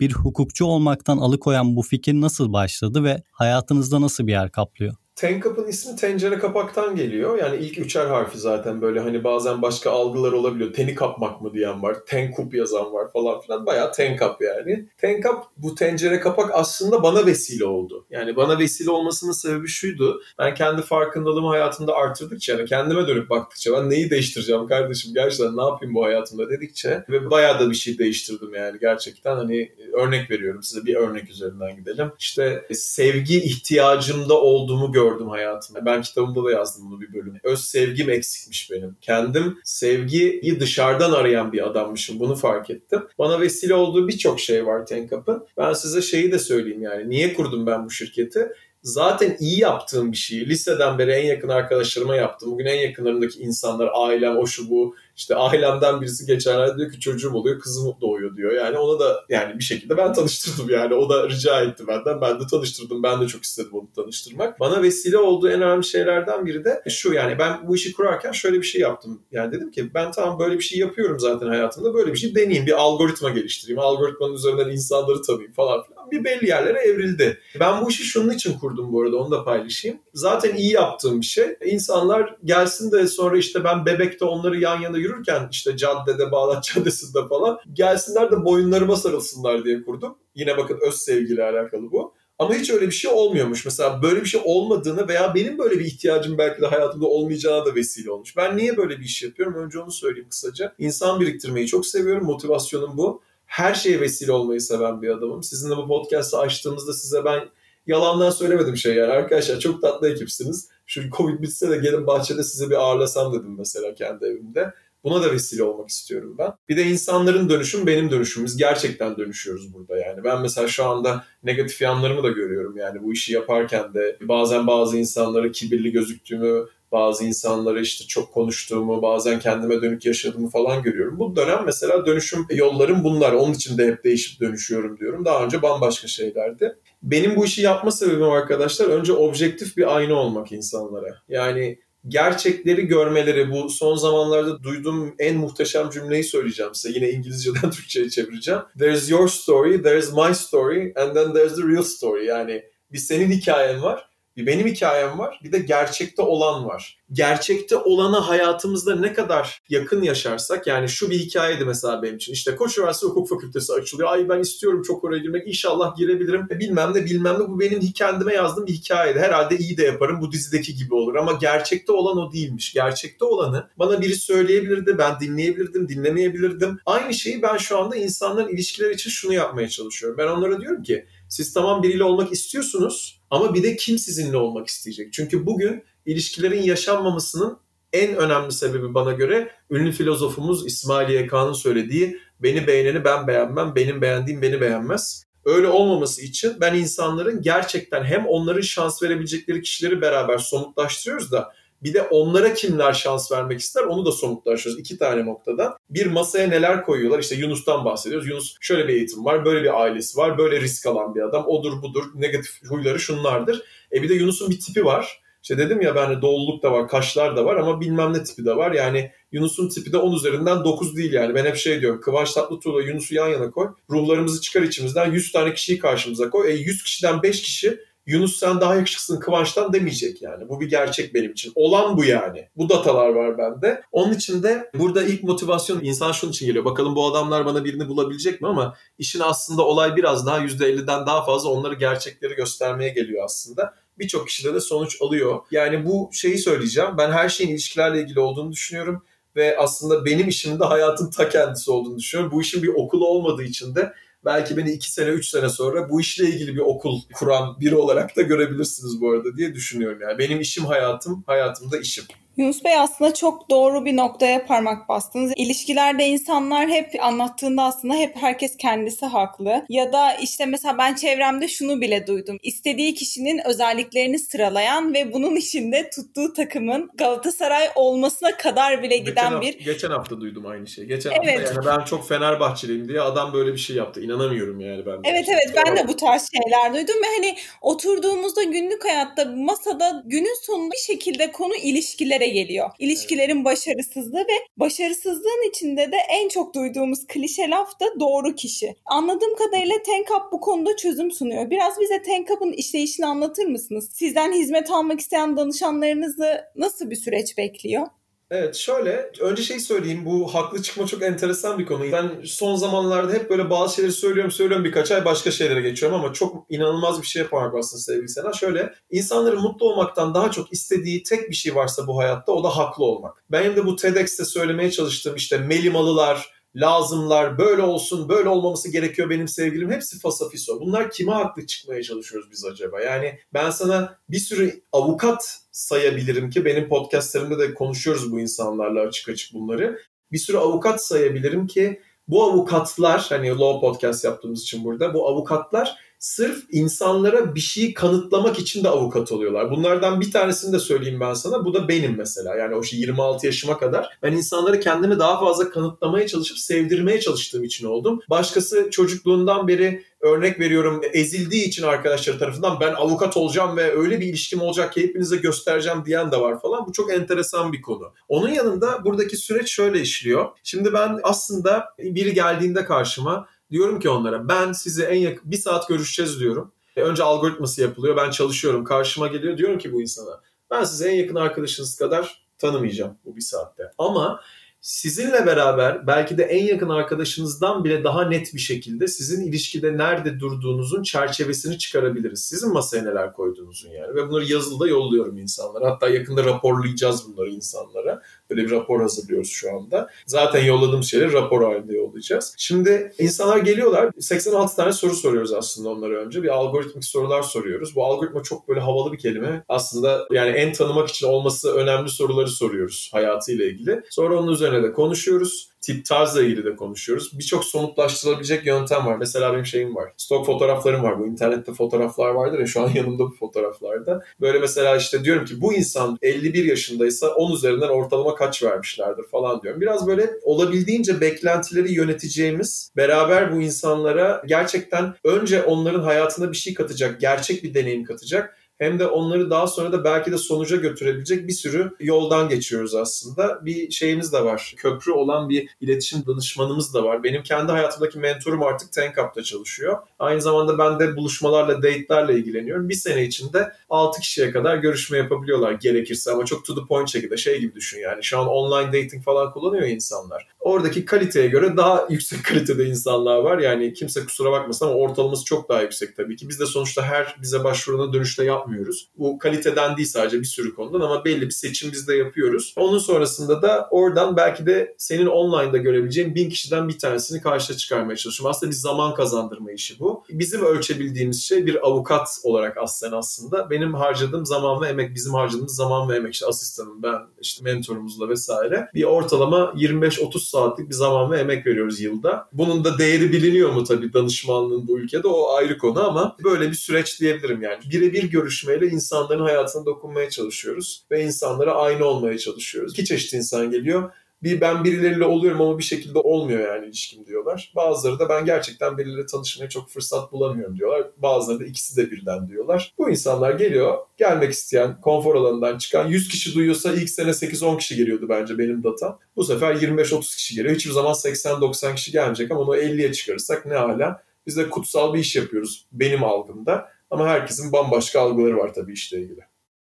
bir hukukçu olmaktan alıkoyan bu fikir nasıl başladı ve hayatınızda nasıl bir yer kaplıyor? Tenkap'ın ismi tencere kapaktan geliyor. Yani ilk üçer harfi zaten böyle hani bazen başka algılar olabiliyor. Teni kapmak mı diyen var, tenkup yazan var falan filan. Bayağı tenkap yani. Tenkap bu tencere kapak aslında bana vesile oldu. Yani bana vesile olmasının sebebi şuydu. Ben kendi farkındalığımı hayatımda artırdıkça yani kendime dönüp baktıkça ben neyi değiştireceğim kardeşim gerçekten ne yapayım bu hayatımda dedikçe ve bayağı da bir şey değiştirdim yani gerçekten hani örnek veriyorum size bir örnek üzerinden gidelim. İşte sevgi ihtiyacımda olduğumu gördüm gördüm hayatımda. Ben kitabımda da yazdım bunu bir bölüm. Öz sevgim eksikmiş benim. Kendim sevgiyi dışarıdan arayan bir adammışım. Bunu fark ettim. Bana vesile olduğu birçok şey var Tenkap'ın. Ben size şeyi de söyleyeyim yani. Niye kurdum ben bu şirketi? zaten iyi yaptığım bir şeyi liseden beri en yakın arkadaşlarıma yaptım. Bugün en yakınlarındaki insanlar, ailem, o şu bu işte ailemden birisi geçenlerde diyor ki çocuğum oluyor, kızım doğuyor diyor. Yani ona da yani bir şekilde ben tanıştırdım yani. O da rica etti benden. Ben de tanıştırdım. Ben de çok istedim onu tanıştırmak. Bana vesile olduğu en önemli şeylerden biri de şu yani ben bu işi kurarken şöyle bir şey yaptım. Yani dedim ki ben tamam böyle bir şey yapıyorum zaten hayatımda. Böyle bir şey deneyeyim. Bir algoritma geliştireyim. Algoritmanın üzerinden insanları tanıyayım falan filan. Bir belli yerlere evrildi. Ben bu işi şunun için kurdum bu arada onu da paylaşayım. Zaten iyi yaptığım bir şey. İnsanlar gelsin de sonra işte ben bebekte onları yan yana yürürken işte caddede, Bağdat Caddesi'nde falan gelsinler de boyunlarıma sarılsınlar diye kurdum. Yine bakın öz sevgiyle alakalı bu. Ama hiç öyle bir şey olmuyormuş. Mesela böyle bir şey olmadığını veya benim böyle bir ihtiyacım belki de hayatımda olmayacağına da vesile olmuş. Ben niye böyle bir iş yapıyorum? Önce onu söyleyeyim kısaca. İnsan biriktirmeyi çok seviyorum. Motivasyonum bu. her şeye vesile olmayı seven bir adamım. Sizinle bu podcast'ı açtığımızda size ben yalandan söylemedim şey yani. Arkadaşlar çok tatlı ekipsiniz. Şu Covid bitse de gelin bahçede size bir ağırlasam dedim mesela kendi evimde. Buna da vesile olmak istiyorum ben. Bir de insanların dönüşüm benim dönüşümümüz. Gerçekten dönüşüyoruz burada yani. Ben mesela şu anda negatif yanlarımı da görüyorum yani bu işi yaparken de bazen bazı insanlara kibirli gözüktüğümü, bazı insanlara işte çok konuştuğumu, bazen kendime dönük yaşadığımı falan görüyorum. Bu dönem mesela dönüşüm yollarım bunlar. Onun için de hep değişip dönüşüyorum diyorum. Daha önce bambaşka şeylerdi. Benim bu işi yapma sebebim arkadaşlar önce objektif bir ayna olmak insanlara. Yani gerçekleri görmeleri bu son zamanlarda duyduğum en muhteşem cümleyi söyleyeceğim size. Yine İngilizceden <laughs> Türkçe'ye çevireceğim. There's your story, there's my story and then there's the real story. Yani bir senin hikayen var bir benim hikayem var, bir de gerçekte olan var. Gerçekte olanı hayatımızda ne kadar yakın yaşarsak, yani şu bir hikayeydi mesela benim için. İşte Koç Üniversitesi Hukuk Fakültesi açılıyor. Ay ben istiyorum çok oraya girmek. İnşallah girebilirim. E, bilmem ne bilmem ne. Bu benim kendime yazdığım bir hikayeydi. Herhalde iyi de yaparım. Bu dizideki gibi olur. Ama gerçekte olan o değilmiş. Gerçekte olanı bana biri söyleyebilirdi. Ben dinleyebilirdim, dinlemeyebilirdim. Aynı şeyi ben şu anda insanların ilişkiler için şunu yapmaya çalışıyorum. Ben onlara diyorum ki siz tamam biriyle olmak istiyorsunuz ama bir de kim sizinle olmak isteyecek? Çünkü bugün ilişkilerin yaşanmamasının en önemli sebebi bana göre ünlü filozofumuz İsmail YK'nın söylediği beni beğeneni ben beğenmem, benim beğendiğim beni beğenmez. Öyle olmaması için ben insanların gerçekten hem onların şans verebilecekleri kişileri beraber somutlaştırıyoruz da bir de onlara kimler şans vermek ister onu da somutlaşıyoruz iki tane noktada. Bir masaya neler koyuyorlar işte Yunus'tan bahsediyoruz. Yunus şöyle bir eğitim var, böyle bir ailesi var, böyle risk alan bir adam. Odur budur, negatif huyları şunlardır. E bir de Yunus'un bir tipi var. İşte dedim ya ben doğulluk da var, kaşlar da var ama bilmem ne tipi de var. Yani Yunus'un tipi de 10 üzerinden 9 değil yani. Ben hep şey diyorum. Kıvanç Tatlıtuğ'la Yunus'u yan yana koy. Ruhlarımızı çıkar içimizden 100 tane kişiyi karşımıza koy. E 100 kişiden 5 kişi Yunus sen daha yakışıklısın Kıvanç'tan demeyecek yani. Bu bir gerçek benim için. Olan bu yani. Bu datalar var bende. Onun için de burada ilk motivasyon insan şunun için geliyor. Bakalım bu adamlar bana birini bulabilecek mi ama işin aslında olay biraz daha %50'den daha fazla onları gerçekleri göstermeye geliyor aslında birçok kişide de sonuç alıyor. Yani bu şeyi söyleyeceğim. Ben her şeyin ilişkilerle ilgili olduğunu düşünüyorum ve aslında benim işimin de hayatın ta kendisi olduğunu düşünüyorum. Bu işin bir okulu olmadığı için de belki beni iki sene, üç sene sonra bu işle ilgili bir okul kuran biri olarak da görebilirsiniz bu arada diye düşünüyorum. Yani benim işim hayatım, hayatımda işim. Yunus Bey aslında çok doğru bir noktaya parmak bastınız. İlişkilerde insanlar hep anlattığında aslında hep herkes kendisi haklı. Ya da işte mesela ben çevremde şunu bile duydum. İstediği kişinin özelliklerini sıralayan ve bunun içinde tuttuğu takımın Galatasaray olmasına kadar bile giden geçen bir... geçen hafta duydum aynı şeyi. Geçen evet. hafta yani ben çok Fenerbahçeliyim diye adam böyle bir şey yaptı. İnanamıyorum yani ben. Evet evet ben de bu tarz şeyler duydum ve hani oturduğumuzda günlük hayatta masada günün sonunda bir şekilde konu ilişkilere noktaya geliyor. İlişkilerin başarısızlığı ve başarısızlığın içinde de en çok duyduğumuz klişe laf da doğru kişi. Anladığım kadarıyla Tenkap bu konuda çözüm sunuyor. Biraz bize Tenkap'ın işleyişini anlatır mısınız? Sizden hizmet almak isteyen danışanlarınızı nasıl bir süreç bekliyor? Evet şöyle önce şey söyleyeyim bu haklı çıkma çok enteresan bir konu. Ben son zamanlarda hep böyle bazı şeyleri söylüyorum söylüyorum birkaç ay başka şeylere geçiyorum ama çok inanılmaz bir şey yaparak aslında sevgili Sena. Şöyle insanların mutlu olmaktan daha çok istediği tek bir şey varsa bu hayatta o da haklı olmak. Benim de bu TEDx'te söylemeye çalıştığım işte melimalılar, lazımlar, böyle olsun, böyle olmaması gerekiyor benim sevgilim. Hepsi fasafiso. Bunlar kime haklı çıkmaya çalışıyoruz biz acaba? Yani ben sana bir sürü avukat sayabilirim ki benim podcastlerimde de konuşuyoruz bu insanlarla açık açık bunları. Bir sürü avukat sayabilirim ki bu avukatlar hani law podcast yaptığımız için burada bu avukatlar sırf insanlara bir şeyi kanıtlamak için de avukat oluyorlar. Bunlardan bir tanesini de söyleyeyim ben sana. Bu da benim mesela. Yani o şey 26 yaşıma kadar ben insanları kendimi daha fazla kanıtlamaya çalışıp sevdirmeye çalıştığım için oldum. Başkası çocukluğundan beri örnek veriyorum ezildiği için arkadaşları tarafından ben avukat olacağım ve öyle bir ilişkim olacak ki hepinize göstereceğim diyen de var falan. Bu çok enteresan bir konu. Onun yanında buradaki süreç şöyle işliyor. Şimdi ben aslında biri geldiğinde karşıma Diyorum ki onlara ben size en yakın bir saat görüşeceğiz diyorum. E, önce algoritması yapılıyor. Ben çalışıyorum. Karşıma geliyor. Diyorum ki bu insana ben size en yakın arkadaşınız kadar tanımayacağım bu bir saatte. Ama sizinle beraber belki de en yakın arkadaşınızdan bile daha net bir şekilde sizin ilişkide nerede durduğunuzun çerçevesini çıkarabiliriz. Sizin masaya neler koyduğunuzun yani. Ve bunları yazılıda yolluyorum insanlara. Hatta yakında raporlayacağız bunları insanlara. Böyle bir rapor hazırlıyoruz şu anda. Zaten yolladığımız şeyleri rapor halinde yollayacağız. Şimdi insanlar geliyorlar. 86 tane soru soruyoruz aslında onlara önce. Bir algoritmik sorular soruyoruz. Bu algoritma çok böyle havalı bir kelime. Aslında yani en tanımak için olması önemli soruları soruyoruz hayatıyla ilgili. Sonra onun üzerine de konuşuyoruz tip tarzla ilgili de konuşuyoruz. Birçok somutlaştırılabilecek yöntem var. Mesela benim şeyim var. Stok fotoğraflarım var. Bu internette fotoğraflar vardır ya şu an <laughs> yanımda bu fotoğraflarda. Böyle mesela işte diyorum ki bu insan 51 yaşındaysa 10 üzerinden ortalama kaç vermişlerdir falan diyorum. Biraz böyle olabildiğince beklentileri yöneteceğimiz, beraber bu insanlara gerçekten önce onların hayatına bir şey katacak, gerçek bir deneyim katacak hem de onları daha sonra da belki de sonuca götürebilecek bir sürü yoldan geçiyoruz aslında. Bir şeyimiz de var. Köprü olan bir iletişim danışmanımız da var. Benim kendi hayatımdaki mentorum artık Tenkap'ta çalışıyor. Aynı zamanda ben de buluşmalarla, date'lerle ilgileniyorum. Bir sene içinde 6 kişiye kadar görüşme yapabiliyorlar gerekirse ama çok to the point şekilde şey gibi düşün yani. Şu an online dating falan kullanıyor insanlar. Oradaki kaliteye göre daha yüksek <laughs> kalitede insanlar var. Yani kimse kusura bakmasın ama ortalaması çok daha yüksek tabii ki. Biz de sonuçta her bize başvuruna dönüşte yap yapmıyoruz. Bu kaliteden değil sadece bir sürü konudan ama belli bir seçim biz de yapıyoruz. Onun sonrasında da oradan belki de senin online'da görebileceğin bin kişiden bir tanesini karşıya çıkarmaya çalışıyorum. Aslında bir zaman kazandırma işi bu. Bizim ölçebildiğimiz şey bir avukat olarak aslında aslında. Benim harcadığım zaman ve emek, bizim harcadığımız zaman ve emek. işte asistanım, ben, işte mentorumuzla vesaire. Bir ortalama 25-30 saatlik bir zaman ve emek veriyoruz yılda. Bunun da değeri biliniyor mu tabii danışmanlığın bu ülkede o ayrı konu ama böyle bir süreç diyebilirim yani. Birebir görüş görüşmeyle insanların hayatına dokunmaya çalışıyoruz ve insanlara aynı olmaya çalışıyoruz. İki çeşit insan geliyor. Bir ben birileriyle oluyorum ama bir şekilde olmuyor yani ilişkim diyorlar. Bazıları da ben gerçekten birileriyle tanışmaya çok fırsat bulamıyorum diyorlar. Bazıları da ikisi de birden diyorlar. Bu insanlar geliyor, gelmek isteyen, konfor alanından çıkan 100 kişi duyuyorsa ilk sene 8-10 kişi geliyordu bence benim data. Bu sefer 25-30 kişi geliyor. Hiçbir zaman 80-90 kişi gelmeyecek ama onu 50'ye çıkarırsak ne hala. Biz de kutsal bir iş yapıyoruz benim algımda. Ama herkesin bambaşka algıları var tabii işle ilgili.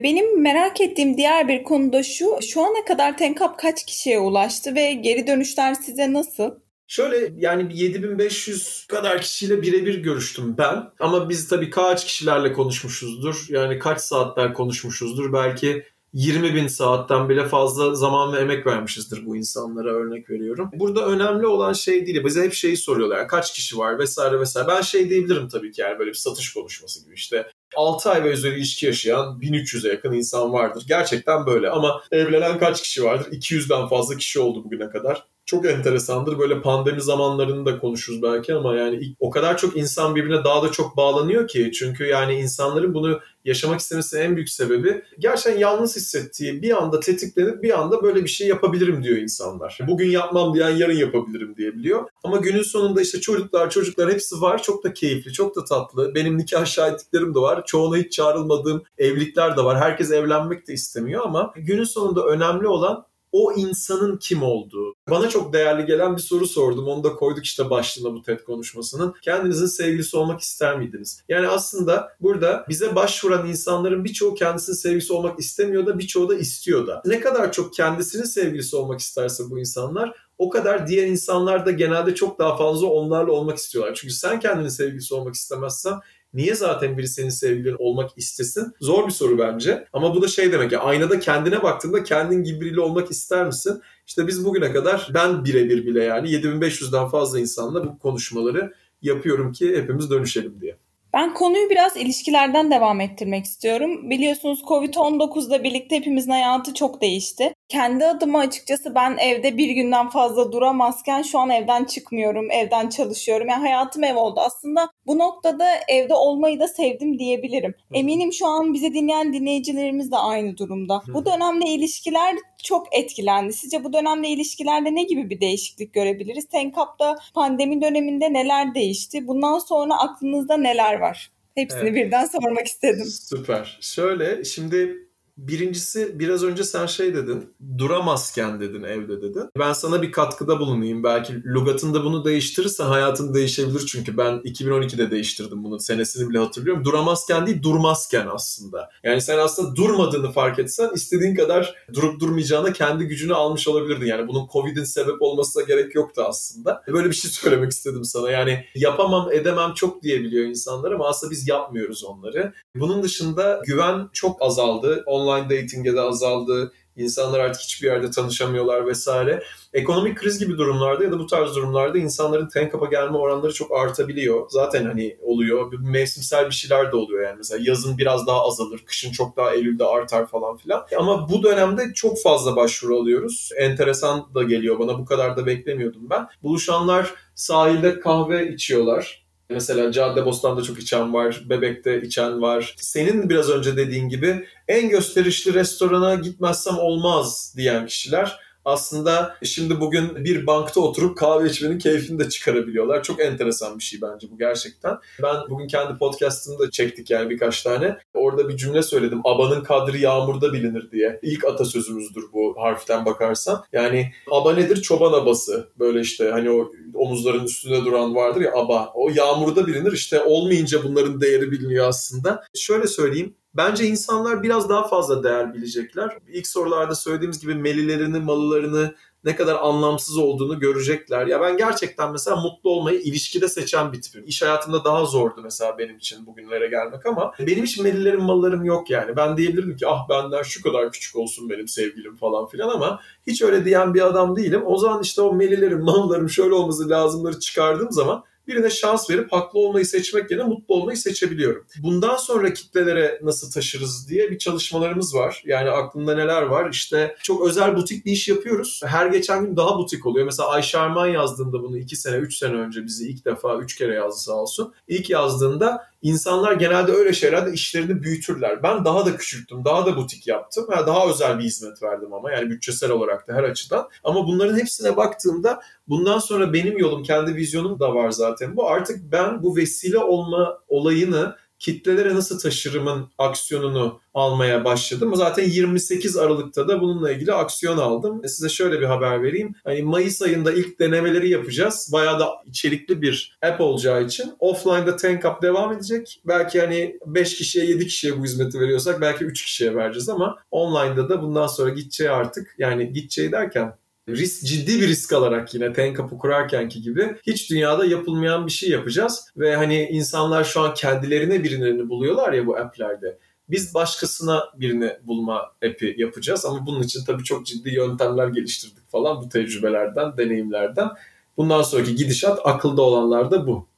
Benim merak ettiğim diğer bir konu da şu. Şu ana kadar Tenkap kaç kişiye ulaştı ve geri dönüşler size nasıl? Şöyle yani bir 7500 kadar kişiyle birebir görüştüm ben. Ama biz tabii kaç kişilerle konuşmuşuzdur. Yani kaç saatler konuşmuşuzdur. Belki 20 bin saatten bile fazla zaman ve emek vermişizdir bu insanlara örnek veriyorum. Burada önemli olan şey değil. Bize hep şeyi soruyorlar. Yani kaç kişi var vesaire vesaire. Ben şey diyebilirim tabii ki yani böyle bir satış konuşması gibi işte. 6 ay ve üzeri ilişki yaşayan 1300'e yakın insan vardır. Gerçekten böyle ama evlenen kaç kişi vardır? 200'den fazla kişi oldu bugüne kadar çok enteresandır. Böyle pandemi zamanlarını da konuşuruz belki ama yani o kadar çok insan birbirine daha da çok bağlanıyor ki. Çünkü yani insanların bunu yaşamak istemesinin en büyük sebebi gerçekten yalnız hissettiği bir anda tetiklenip bir anda böyle bir şey yapabilirim diyor insanlar. Bugün yapmam diyen yarın yapabilirim diyebiliyor. Ama günün sonunda işte çocuklar çocuklar hepsi var. Çok da keyifli, çok da tatlı. Benim nikah şahitliklerim de var. Çoğuna hiç çağrılmadığım evlilikler de var. Herkes evlenmek de istemiyor ama günün sonunda önemli olan o insanın kim olduğu. Bana çok değerli gelen bir soru sordum. Onu da koyduk işte başlığına bu TED konuşmasının. Kendinizin sevgilisi olmak ister miydiniz? Yani aslında burada bize başvuran insanların birçoğu kendisinin sevgilisi olmak istemiyor da birçoğu da istiyor da. Ne kadar çok kendisinin sevgilisi olmak isterse bu insanlar o kadar diğer insanlar da genelde çok daha fazla onlarla olmak istiyorlar. Çünkü sen kendini sevgilisi olmak istemezsen Niye zaten biri senin sevgilin olmak istesin? Zor bir soru bence. Ama bu da şey demek ya aynada kendine baktığında kendin gibi biriyle olmak ister misin? İşte biz bugüne kadar ben birebir bile yani 7500'den fazla insanla bu konuşmaları yapıyorum ki hepimiz dönüşelim diye. Ben konuyu biraz ilişkilerden devam ettirmek istiyorum. Biliyorsunuz Covid-19'la birlikte hepimizin hayatı çok değişti. Kendi adıma açıkçası ben evde bir günden fazla duramazken şu an evden çıkmıyorum, evden çalışıyorum. Yani hayatım ev oldu. Aslında bu noktada evde olmayı da sevdim diyebilirim. Eminim şu an bize dinleyen dinleyicilerimiz de aynı durumda. Bu dönemde ilişkiler çok etkilendi. Sizce bu dönemde ilişkilerde ne gibi bir değişiklik görebiliriz? Tenkap'ta pandemi döneminde neler değişti? Bundan sonra aklınızda neler var? Hepsini evet. birden sormak istedim. Süper. Şöyle şimdi Birincisi biraz önce sen şey dedin. Duramazken dedin evde dedin. Ben sana bir katkıda bulunayım. Belki lügatında bunu değiştirirsen hayatın değişebilir. Çünkü ben 2012'de değiştirdim bunu. Senesini bile hatırlıyorum. Duramazken değil durmazken aslında. Yani sen aslında durmadığını fark etsen istediğin kadar durup durmayacağına kendi gücünü almış olabilirdin. Yani bunun Covid'in sebep olmasına gerek yoktu aslında. Böyle bir şey söylemek istedim sana. Yani yapamam edemem çok diyebiliyor insanlar ama aslında biz yapmıyoruz onları. Bunun dışında güven çok azaldı. Online dating'e de azaldı İnsanlar artık hiçbir yerde tanışamıyorlar vesaire. Ekonomik kriz gibi durumlarda ya da bu tarz durumlarda insanların Tenkap'a gelme oranları çok artabiliyor. Zaten hani oluyor. Mevsimsel bir şeyler de oluyor yani. Mesela yazın biraz daha azalır, kışın çok daha Eylül'de artar falan filan. Ama bu dönemde çok fazla başvuru alıyoruz. Enteresan da geliyor bana. Bu kadar da beklemiyordum ben. Buluşanlar sahilde kahve içiyorlar. Mesela Caddebostan'da çok içen var, Bebek'te içen var. Senin biraz önce dediğin gibi en gösterişli restorana gitmezsem olmaz diyen kişiler aslında şimdi bugün bir bankta oturup kahve içmenin keyfini de çıkarabiliyorlar. Çok enteresan bir şey bence bu gerçekten. Ben bugün kendi podcastımda çektik yani birkaç tane. Orada bir cümle söyledim. Abanın kadri yağmurda bilinir diye. İlk atasözümüzdür bu harften bakarsan. Yani aba nedir? Çoban abası. Böyle işte hani o omuzların üstünde duran vardır ya aba. O yağmurda bilinir. İşte olmayınca bunların değeri biliniyor aslında. Şöyle söyleyeyim. Bence insanlar biraz daha fazla değer bilecekler. İlk sorularda söylediğimiz gibi melilerini, malılarını ne kadar anlamsız olduğunu görecekler. Ya ben gerçekten mesela mutlu olmayı ilişkide seçen bir tipim. İş hayatımda daha zordu mesela benim için bugünlere gelmek ama benim hiç melilerim, mallarım yok yani. Ben diyebilirim ki ah benden şu kadar küçük olsun benim sevgilim falan filan ama hiç öyle diyen bir adam değilim. O zaman işte o melilerim, mallarım şöyle olması lazımları çıkardığım zaman birine şans verip haklı olmayı seçmek yerine mutlu olmayı seçebiliyorum. Bundan sonra kitlelere nasıl taşırız diye bir çalışmalarımız var. Yani aklımda neler var? İşte çok özel butik bir iş yapıyoruz. Her geçen gün daha butik oluyor. Mesela Ayşe Arman yazdığında bunu 2 sene, 3 sene önce bizi ilk defa 3 kere yazdı sağ olsun. İlk yazdığında İnsanlar genelde öyle şeylerde işlerini büyütürler. Ben daha da küçülttüm, daha da butik yaptım. Yani daha özel bir hizmet verdim ama yani bütçesel olarak da her açıdan. Ama bunların hepsine baktığımda bundan sonra benim yolum, kendi vizyonum da var zaten. Bu artık ben bu vesile olma olayını kitlelere nasıl taşırımın aksiyonunu almaya başladım. Zaten 28 Aralık'ta da bununla ilgili aksiyon aldım. Size şöyle bir haber vereyim. Hani Mayıs ayında ilk denemeleri yapacağız. Bayağı da içerikli bir app olacağı için offline'da Tank devam edecek. Belki hani 5 kişiye 7 kişiye bu hizmeti veriyorsak belki 3 kişiye vereceğiz ama online'da da bundan sonra gideceği artık yani gideceği derken risk ciddi bir risk alarak yine Tenkap'ı kurarkenki gibi hiç dünyada yapılmayan bir şey yapacağız. Ve hani insanlar şu an kendilerine birilerini buluyorlar ya bu app'lerde. Biz başkasına birini bulma app'i yapacağız ama bunun için tabii çok ciddi yöntemler geliştirdik falan bu tecrübelerden, deneyimlerden. Bundan sonraki gidişat akılda olanlar da bu.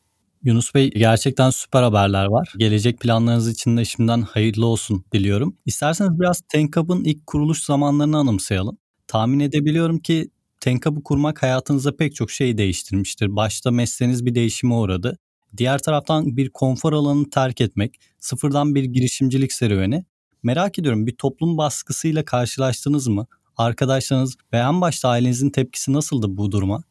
Yunus Bey gerçekten süper haberler var. Gelecek planlarınız için de şimdiden hayırlı olsun diliyorum. İsterseniz biraz Tenkap'ın ilk kuruluş zamanlarını anımsayalım tahmin edebiliyorum ki Tenkab'ı kurmak hayatınızda pek çok şey değiştirmiştir. Başta mesleğiniz bir değişime uğradı. Diğer taraftan bir konfor alanını terk etmek, sıfırdan bir girişimcilik serüveni. Merak ediyorum bir toplum baskısıyla karşılaştınız mı? Arkadaşlarınız ve en başta ailenizin tepkisi nasıldı bu duruma?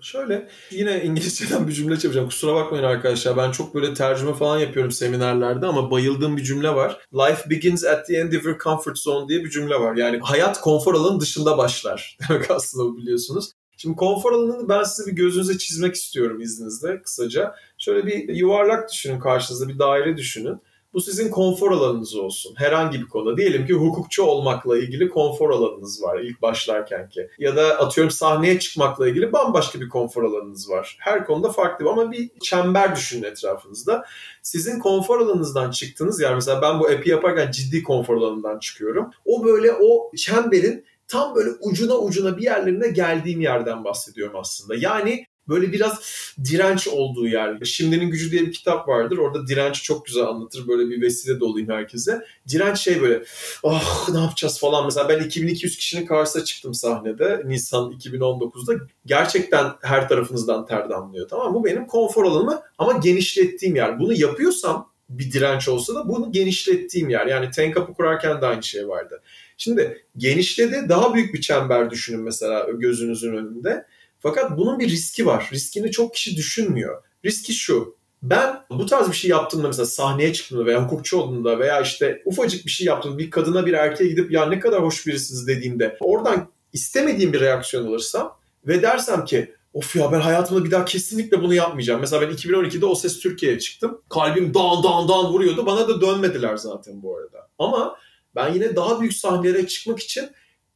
Şöyle yine İngilizceden bir cümle çevireceğim. Kusura bakmayın arkadaşlar. Ben çok böyle tercüme falan yapıyorum seminerlerde ama bayıldığım bir cümle var. Life begins at the end of your comfort zone diye bir cümle var. Yani hayat konfor alanının dışında başlar. <laughs> Demek aslında bu biliyorsunuz. Şimdi konfor alanını ben size bir gözünüze çizmek istiyorum izninizle kısaca. Şöyle bir yuvarlak düşünün karşınızda bir daire düşünün. Bu sizin konfor alanınız olsun. Herhangi bir konuda. Diyelim ki hukukçu olmakla ilgili konfor alanınız var ilk başlarken ki. Ya da atıyorum sahneye çıkmakla ilgili bambaşka bir konfor alanınız var. Her konuda farklı ama bir çember düşünün etrafınızda. Sizin konfor alanınızdan çıktığınız yer mesela ben bu app'i yaparken ciddi konfor alanından çıkıyorum. O böyle o çemberin tam böyle ucuna ucuna bir yerlerine geldiğim yerden bahsediyorum aslında. Yani böyle biraz direnç olduğu yer. Şimdinin Gücü diye bir kitap vardır. Orada direnç çok güzel anlatır. Böyle bir vesile de olayım herkese. Direnç şey böyle ah ne yapacağız falan. Mesela ben 2200 kişinin karşısına çıktım sahnede Nisan 2019'da. Gerçekten her tarafınızdan ter damlıyor. Tamam Bu benim konfor alanımı ama genişlettiğim yer. Bunu yapıyorsam bir direnç olsa da bunu genişlettiğim yer. Yani tank up'ı kurarken de aynı şey vardı. Şimdi genişledi daha büyük bir çember düşünün mesela gözünüzün önünde. Fakat bunun bir riski var. Riskini çok kişi düşünmüyor. Riski şu. Ben bu tarz bir şey yaptığımda mesela sahneye çıktığımda veya hukukçu olduğumda veya işte ufacık bir şey yaptığımda bir kadına bir erkeğe gidip ya ne kadar hoş birisiniz dediğimde oradan istemediğim bir reaksiyon alırsam ve dersem ki of ya ben hayatımda bir daha kesinlikle bunu yapmayacağım. Mesela ben 2012'de O Ses Türkiye'ye çıktım. Kalbim dağın dağın dağın vuruyordu. Bana da dönmediler zaten bu arada. Ama ben yine daha büyük sahnelere çıkmak için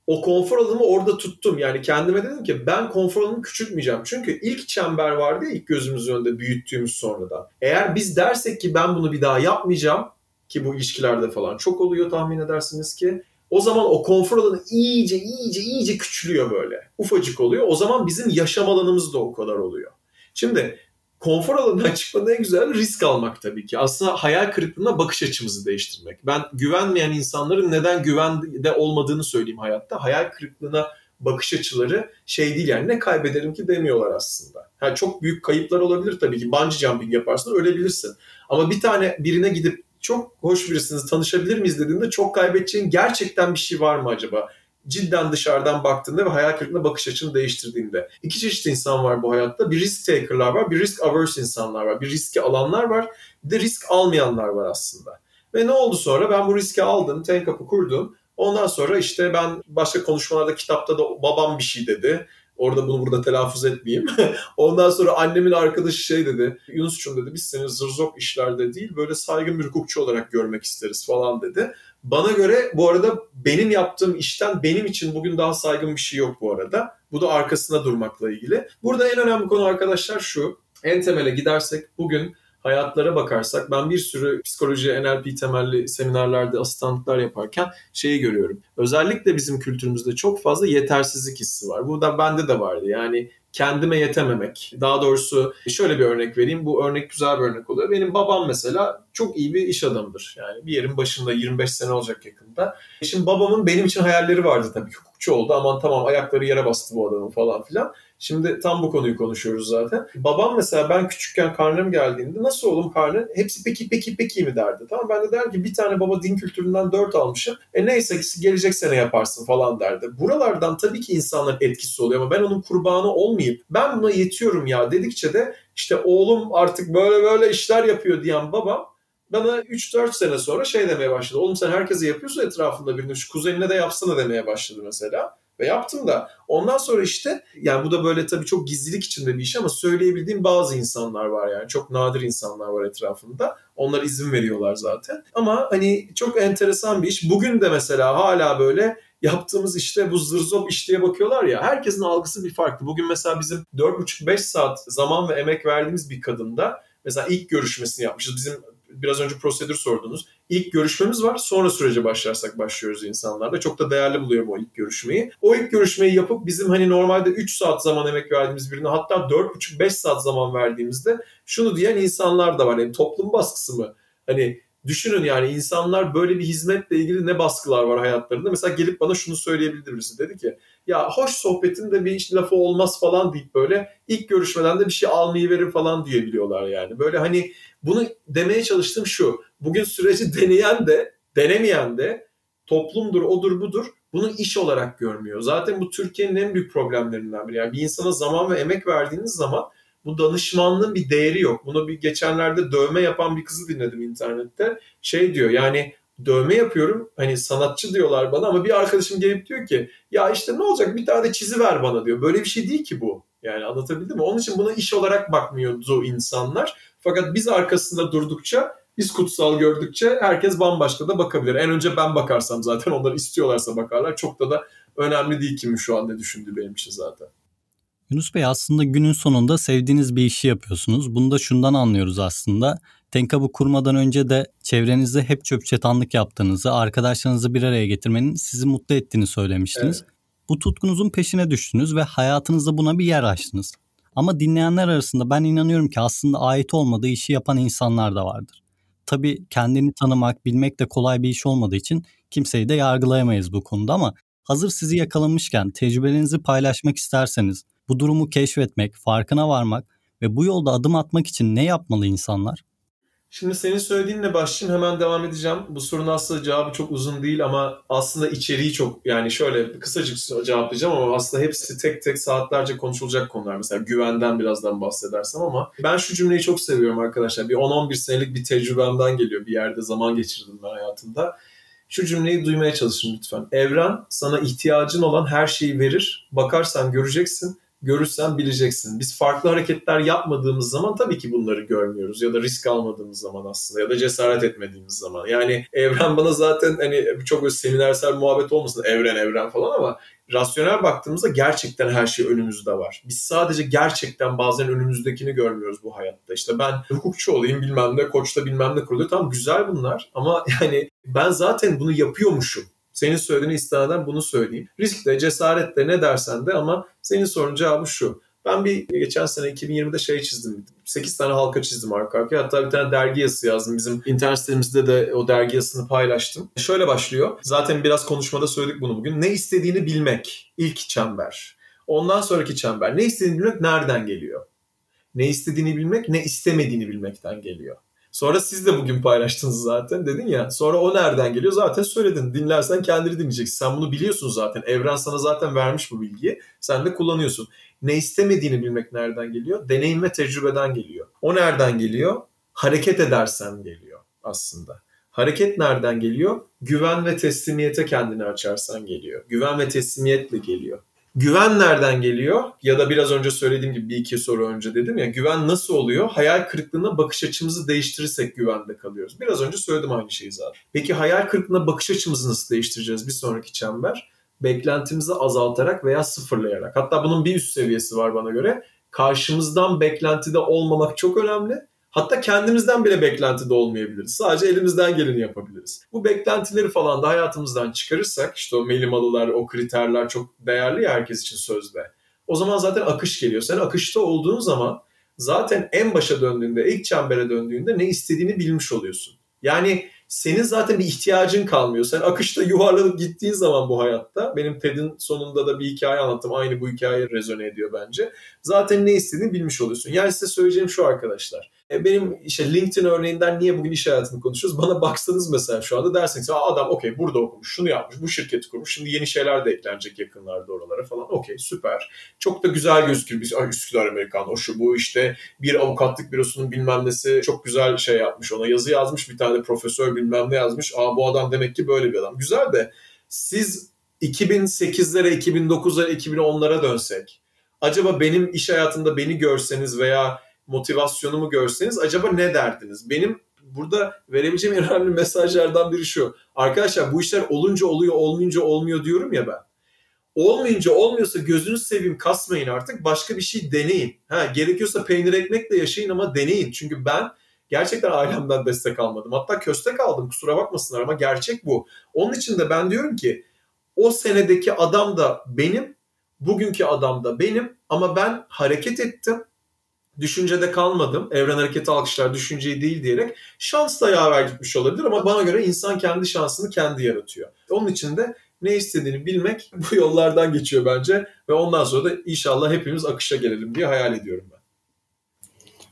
o konfor alanımı orada tuttum. Yani kendime dedim ki ben konfor alanımı küçültmeyeceğim. Çünkü ilk çember vardı ya ilk gözümüzün önünde büyüttüğümüz sonradan. Eğer biz dersek ki ben bunu bir daha yapmayacağım ki bu ilişkilerde falan çok oluyor tahmin edersiniz ki o zaman o konfor alanı iyice iyice iyice küçülüyor böyle. Ufacık oluyor. O zaman bizim yaşam alanımız da o kadar oluyor. Şimdi konfor alanından çıkmanın en güzel risk almak tabii ki. Aslında hayal kırıklığına bakış açımızı değiştirmek. Ben güvenmeyen insanların neden güvende olmadığını söyleyeyim hayatta. Hayal kırıklığına bakış açıları şey değil yani ne kaybederim ki demiyorlar aslında. Yani çok büyük kayıplar olabilir tabii ki. Bungee jumping yaparsın ölebilirsin. Ama bir tane birine gidip çok hoş birisiniz tanışabilir miyiz dediğinde çok kaybedeceğin gerçekten bir şey var mı acaba? Cidden dışarıdan baktığında ve hayal kırıklığına bakış açını değiştirdiğinde. İki çeşit insan var bu hayatta. Bir risk taker'lar var, bir risk averse insanlar var. Bir riski alanlar var, bir de risk almayanlar var aslında. Ve ne oldu sonra? Ben bu riski aldım, Tenkap'ı kurdum. Ondan sonra işte ben başka konuşmalarda, kitapta da babam bir şey dedi. Orada bunu burada telaffuz etmeyeyim. <laughs> Ondan sonra annemin arkadaşı şey dedi. Yunus'cum dedi biz seni zırzok işlerde değil böyle saygın bir hukukçu olarak görmek isteriz falan dedi. Bana göre bu arada benim yaptığım işten benim için bugün daha saygın bir şey yok bu arada. Bu da arkasında durmakla ilgili. Burada en önemli konu arkadaşlar şu. En temele gidersek bugün hayatlara bakarsak ben bir sürü psikoloji, NLP temelli seminerlerde asistanlıklar yaparken şeyi görüyorum. Özellikle bizim kültürümüzde çok fazla yetersizlik hissi var. Bu da bende de vardı. Yani kendime yetememek. Daha doğrusu şöyle bir örnek vereyim. Bu örnek güzel bir örnek oluyor. Benim babam mesela çok iyi bir iş adamıdır. Yani bir yerin başında 25 sene olacak yakında. Şimdi babamın benim için hayalleri vardı tabii. Hukukçu oldu. Aman tamam ayakları yere bastı bu adamın falan filan. Şimdi tam bu konuyu konuşuyoruz zaten. Babam mesela ben küçükken karnım geldiğinde nasıl oğlum karnın? Hepsi peki peki peki mi derdi. Tamam ben de derim ki bir tane baba din kültüründen dört almışım. E neyse gelecek sene yaparsın falan derdi. Buralardan tabii ki insanların etkisi oluyor ama ben onun kurbanı olmayıp ben buna yetiyorum ya dedikçe de işte oğlum artık böyle böyle işler yapıyor diyen babam bana 3-4 sene sonra şey demeye başladı. Oğlum sen herkese yapıyorsun etrafında birini şu kuzenine de yapsana demeye başladı mesela. Ve yaptım da. Ondan sonra işte yani bu da böyle tabii çok gizlilik içinde bir iş ama söyleyebildiğim bazı insanlar var yani. Çok nadir insanlar var etrafında. Onlar izin veriyorlar zaten. Ama hani çok enteresan bir iş. Bugün de mesela hala böyle yaptığımız işte bu zırzop iş diye bakıyorlar ya. Herkesin algısı bir farklı. Bugün mesela bizim 4,5-5 saat zaman ve emek verdiğimiz bir kadında mesela ilk görüşmesini yapmışız. Bizim biraz önce prosedür sordunuz. İlk görüşmemiz var. Sonra sürece başlarsak başlıyoruz insanlarda. Çok da değerli buluyorum o ilk görüşmeyi. O ilk görüşmeyi yapıp bizim hani normalde 3 saat zaman emek verdiğimiz birine hatta 4,5-5 saat zaman verdiğimizde şunu diyen insanlar da var. Yani toplum baskısı mı? Hani düşünün yani insanlar böyle bir hizmetle ilgili ne baskılar var hayatlarında. Mesela gelip bana şunu söyleyebildi birisi. Dedi ki ya hoş sohbetin de bir iş lafı olmaz falan deyip böyle ilk görüşmeden de bir şey almayı verir falan diyebiliyorlar yani. Böyle hani bunu demeye çalıştığım şu. Bugün süreci <laughs> deneyen de denemeyen de toplumdur, odur, budur bunu iş olarak görmüyor. Zaten bu Türkiye'nin en büyük problemlerinden biri. Yani bir insana zaman ve emek verdiğiniz zaman bu danışmanlığın bir değeri yok. Bunu bir geçenlerde dövme yapan bir kızı dinledim internette. Şey diyor yani dövme yapıyorum. Hani sanatçı diyorlar bana ama bir arkadaşım gelip diyor ki ya işte ne olacak bir tane çizi ver bana diyor. Böyle bir şey değil ki bu. Yani anlatabildim mi? Onun için buna iş olarak bakmıyordu insanlar. Fakat biz arkasında durdukça biz kutsal gördükçe herkes bambaşka da bakabilir. En önce ben bakarsam zaten onlar istiyorlarsa bakarlar. Çok da da önemli değil kimin şu an ne düşündüğü benim için zaten. Yunus Bey aslında günün sonunda sevdiğiniz bir işi yapıyorsunuz. Bunu da şundan anlıyoruz aslında. Tenkab'ı kurmadan önce de çevrenizde hep çöp çetanlık yaptığınızı, arkadaşlarınızı bir araya getirmenin sizi mutlu ettiğini söylemiştiniz. Evet. Bu tutkunuzun peşine düştünüz ve hayatınızda buna bir yer açtınız. Ama dinleyenler arasında ben inanıyorum ki aslında ait olmadığı işi yapan insanlar da vardır. Tabii kendini tanımak, bilmek de kolay bir iş olmadığı için kimseyi de yargılayamayız bu konuda ama hazır sizi yakalamışken tecrübelerinizi paylaşmak isterseniz bu durumu keşfetmek, farkına varmak ve bu yolda adım atmak için ne yapmalı insanlar? Şimdi senin söylediğinle başlayayım hemen devam edeceğim. Bu sorunun aslında cevabı çok uzun değil ama aslında içeriği çok yani şöyle kısacık cevaplayacağım ama aslında hepsi tek tek saatlerce konuşulacak konular. Mesela güvenden birazdan bahsedersem ama ben şu cümleyi çok seviyorum arkadaşlar. Bir 10-11 senelik bir tecrübemden geliyor. Bir yerde zaman geçirdim ben hayatımda. Şu cümleyi duymaya çalışın lütfen. Evren sana ihtiyacın olan her şeyi verir. Bakarsan göreceksin görürsen bileceksin. Biz farklı hareketler yapmadığımız zaman tabii ki bunları görmüyoruz ya da risk almadığımız zaman aslında ya da cesaret etmediğimiz zaman. Yani evren bana zaten hani çok böyle seminersel muhabbet olmasın evren evren falan ama rasyonel baktığımızda gerçekten her şey önümüzde var. Biz sadece gerçekten bazen önümüzdekini görmüyoruz bu hayatta. İşte ben hukukçu olayım bilmem ne, koçta bilmem ne kuruluyor. Tamam güzel bunlar ama yani ben zaten bunu yapıyormuşum Senin söylediğini istinaden bunu söyleyeyim. Risk de, cesaret de ne dersen de ama senin sorunun cevabı şu. Ben bir geçen sene 2020'de şey çizdim. 8 tane halka çizdim arka arkaya. Hatta bir tane dergi yazısı yazdım. Bizim internet sitemizde de o dergi yazısını paylaştım. Şöyle başlıyor. Zaten biraz konuşmada söyledik bunu bugün. Ne istediğini bilmek. ilk çember. Ondan sonraki çember. Ne istediğini bilmek nereden geliyor? Ne istediğini bilmek, ne istemediğini bilmekten geliyor. Sonra siz de bugün paylaştınız zaten dedin ya. Sonra o nereden geliyor zaten söyledin. Dinlersen kendini dinleyeceksin. Sen bunu biliyorsun zaten. Evren sana zaten vermiş bu bilgiyi. Sen de kullanıyorsun. Ne istemediğini bilmek nereden geliyor? Deneyim ve tecrübeden geliyor. O nereden geliyor? Hareket edersen geliyor aslında. Hareket nereden geliyor? Güven ve teslimiyete kendini açarsan geliyor. Güven ve teslimiyetle geliyor. Güven nereden geliyor? Ya da biraz önce söylediğim gibi bir iki soru önce dedim ya güven nasıl oluyor? Hayal kırıklığına bakış açımızı değiştirirsek güvende kalıyoruz. Biraz önce söyledim aynı şeyi zaten. Peki hayal kırıklığına bakış açımızı nasıl değiştireceğiz bir sonraki çember? Beklentimizi azaltarak veya sıfırlayarak. Hatta bunun bir üst seviyesi var bana göre. Karşımızdan beklentide olmamak çok önemli Hatta kendimizden bile beklentide olmayabiliriz. Sadece elimizden geleni yapabiliriz. Bu beklentileri falan da hayatımızdan çıkarırsak işte o melimalılar, o kriterler çok değerli ya herkes için sözde. O zaman zaten akış geliyor. Sen akışta olduğun zaman zaten en başa döndüğünde, ilk çembere döndüğünde ne istediğini bilmiş oluyorsun. Yani senin zaten bir ihtiyacın kalmıyor. Sen akışta yuvarlanıp gittiğin zaman bu hayatta, benim TED'in sonunda da bir hikaye anlattım. Aynı bu hikaye rezone ediyor bence. Zaten ne istediğini bilmiş oluyorsun. Yani size söyleyeceğim şu arkadaşlar. E, benim işte LinkedIn örneğinden niye bugün iş hayatını konuşuyoruz? Bana baksanız mesela şu anda dersiniz adam okey burada okumuş, şunu yapmış, bu şirketi kurmuş. Şimdi yeni şeyler de eklenecek yakınlarda oralara falan. Okey süper. Çok da güzel gözükür. Biz Ay, Üsküdar Amerikan, o şu bu işte bir avukatlık bürosunun bilmem nesi çok güzel şey yapmış ona. Yazı yazmış bir tane profesör bilmem ne yazmış. Aa bu adam demek ki böyle bir adam. Güzel de siz 2008'lere, 2009'lara, 2010'lara dönsek acaba benim iş hayatında beni görseniz veya motivasyonumu görseniz acaba ne derdiniz? Benim burada verebileceğim en önemli mesajlardan biri şu. Arkadaşlar bu işler olunca oluyor, olmayınca olmuyor diyorum ya ben. Olmayınca olmuyorsa gözünüz seveyim kasmayın artık. Başka bir şey deneyin. Ha, gerekiyorsa peynir ekmekle yaşayın ama deneyin. Çünkü ben gerçekten ailemden destek almadım. Hatta köstek aldım kusura bakmasınlar ama gerçek bu. Onun için de ben diyorum ki o senedeki adam da benim, bugünkü adam da benim ama ben hareket ettim düşüncede kalmadım. Evren hareketi alkışlar düşünceyi değil diyerek şans da yaver gitmiş olabilir ama bana göre insan kendi şansını kendi yaratıyor. Onun için de ne istediğini bilmek <laughs> bu yollardan geçiyor bence ve ondan sonra da inşallah hepimiz akışa gelelim diye hayal ediyorum ben.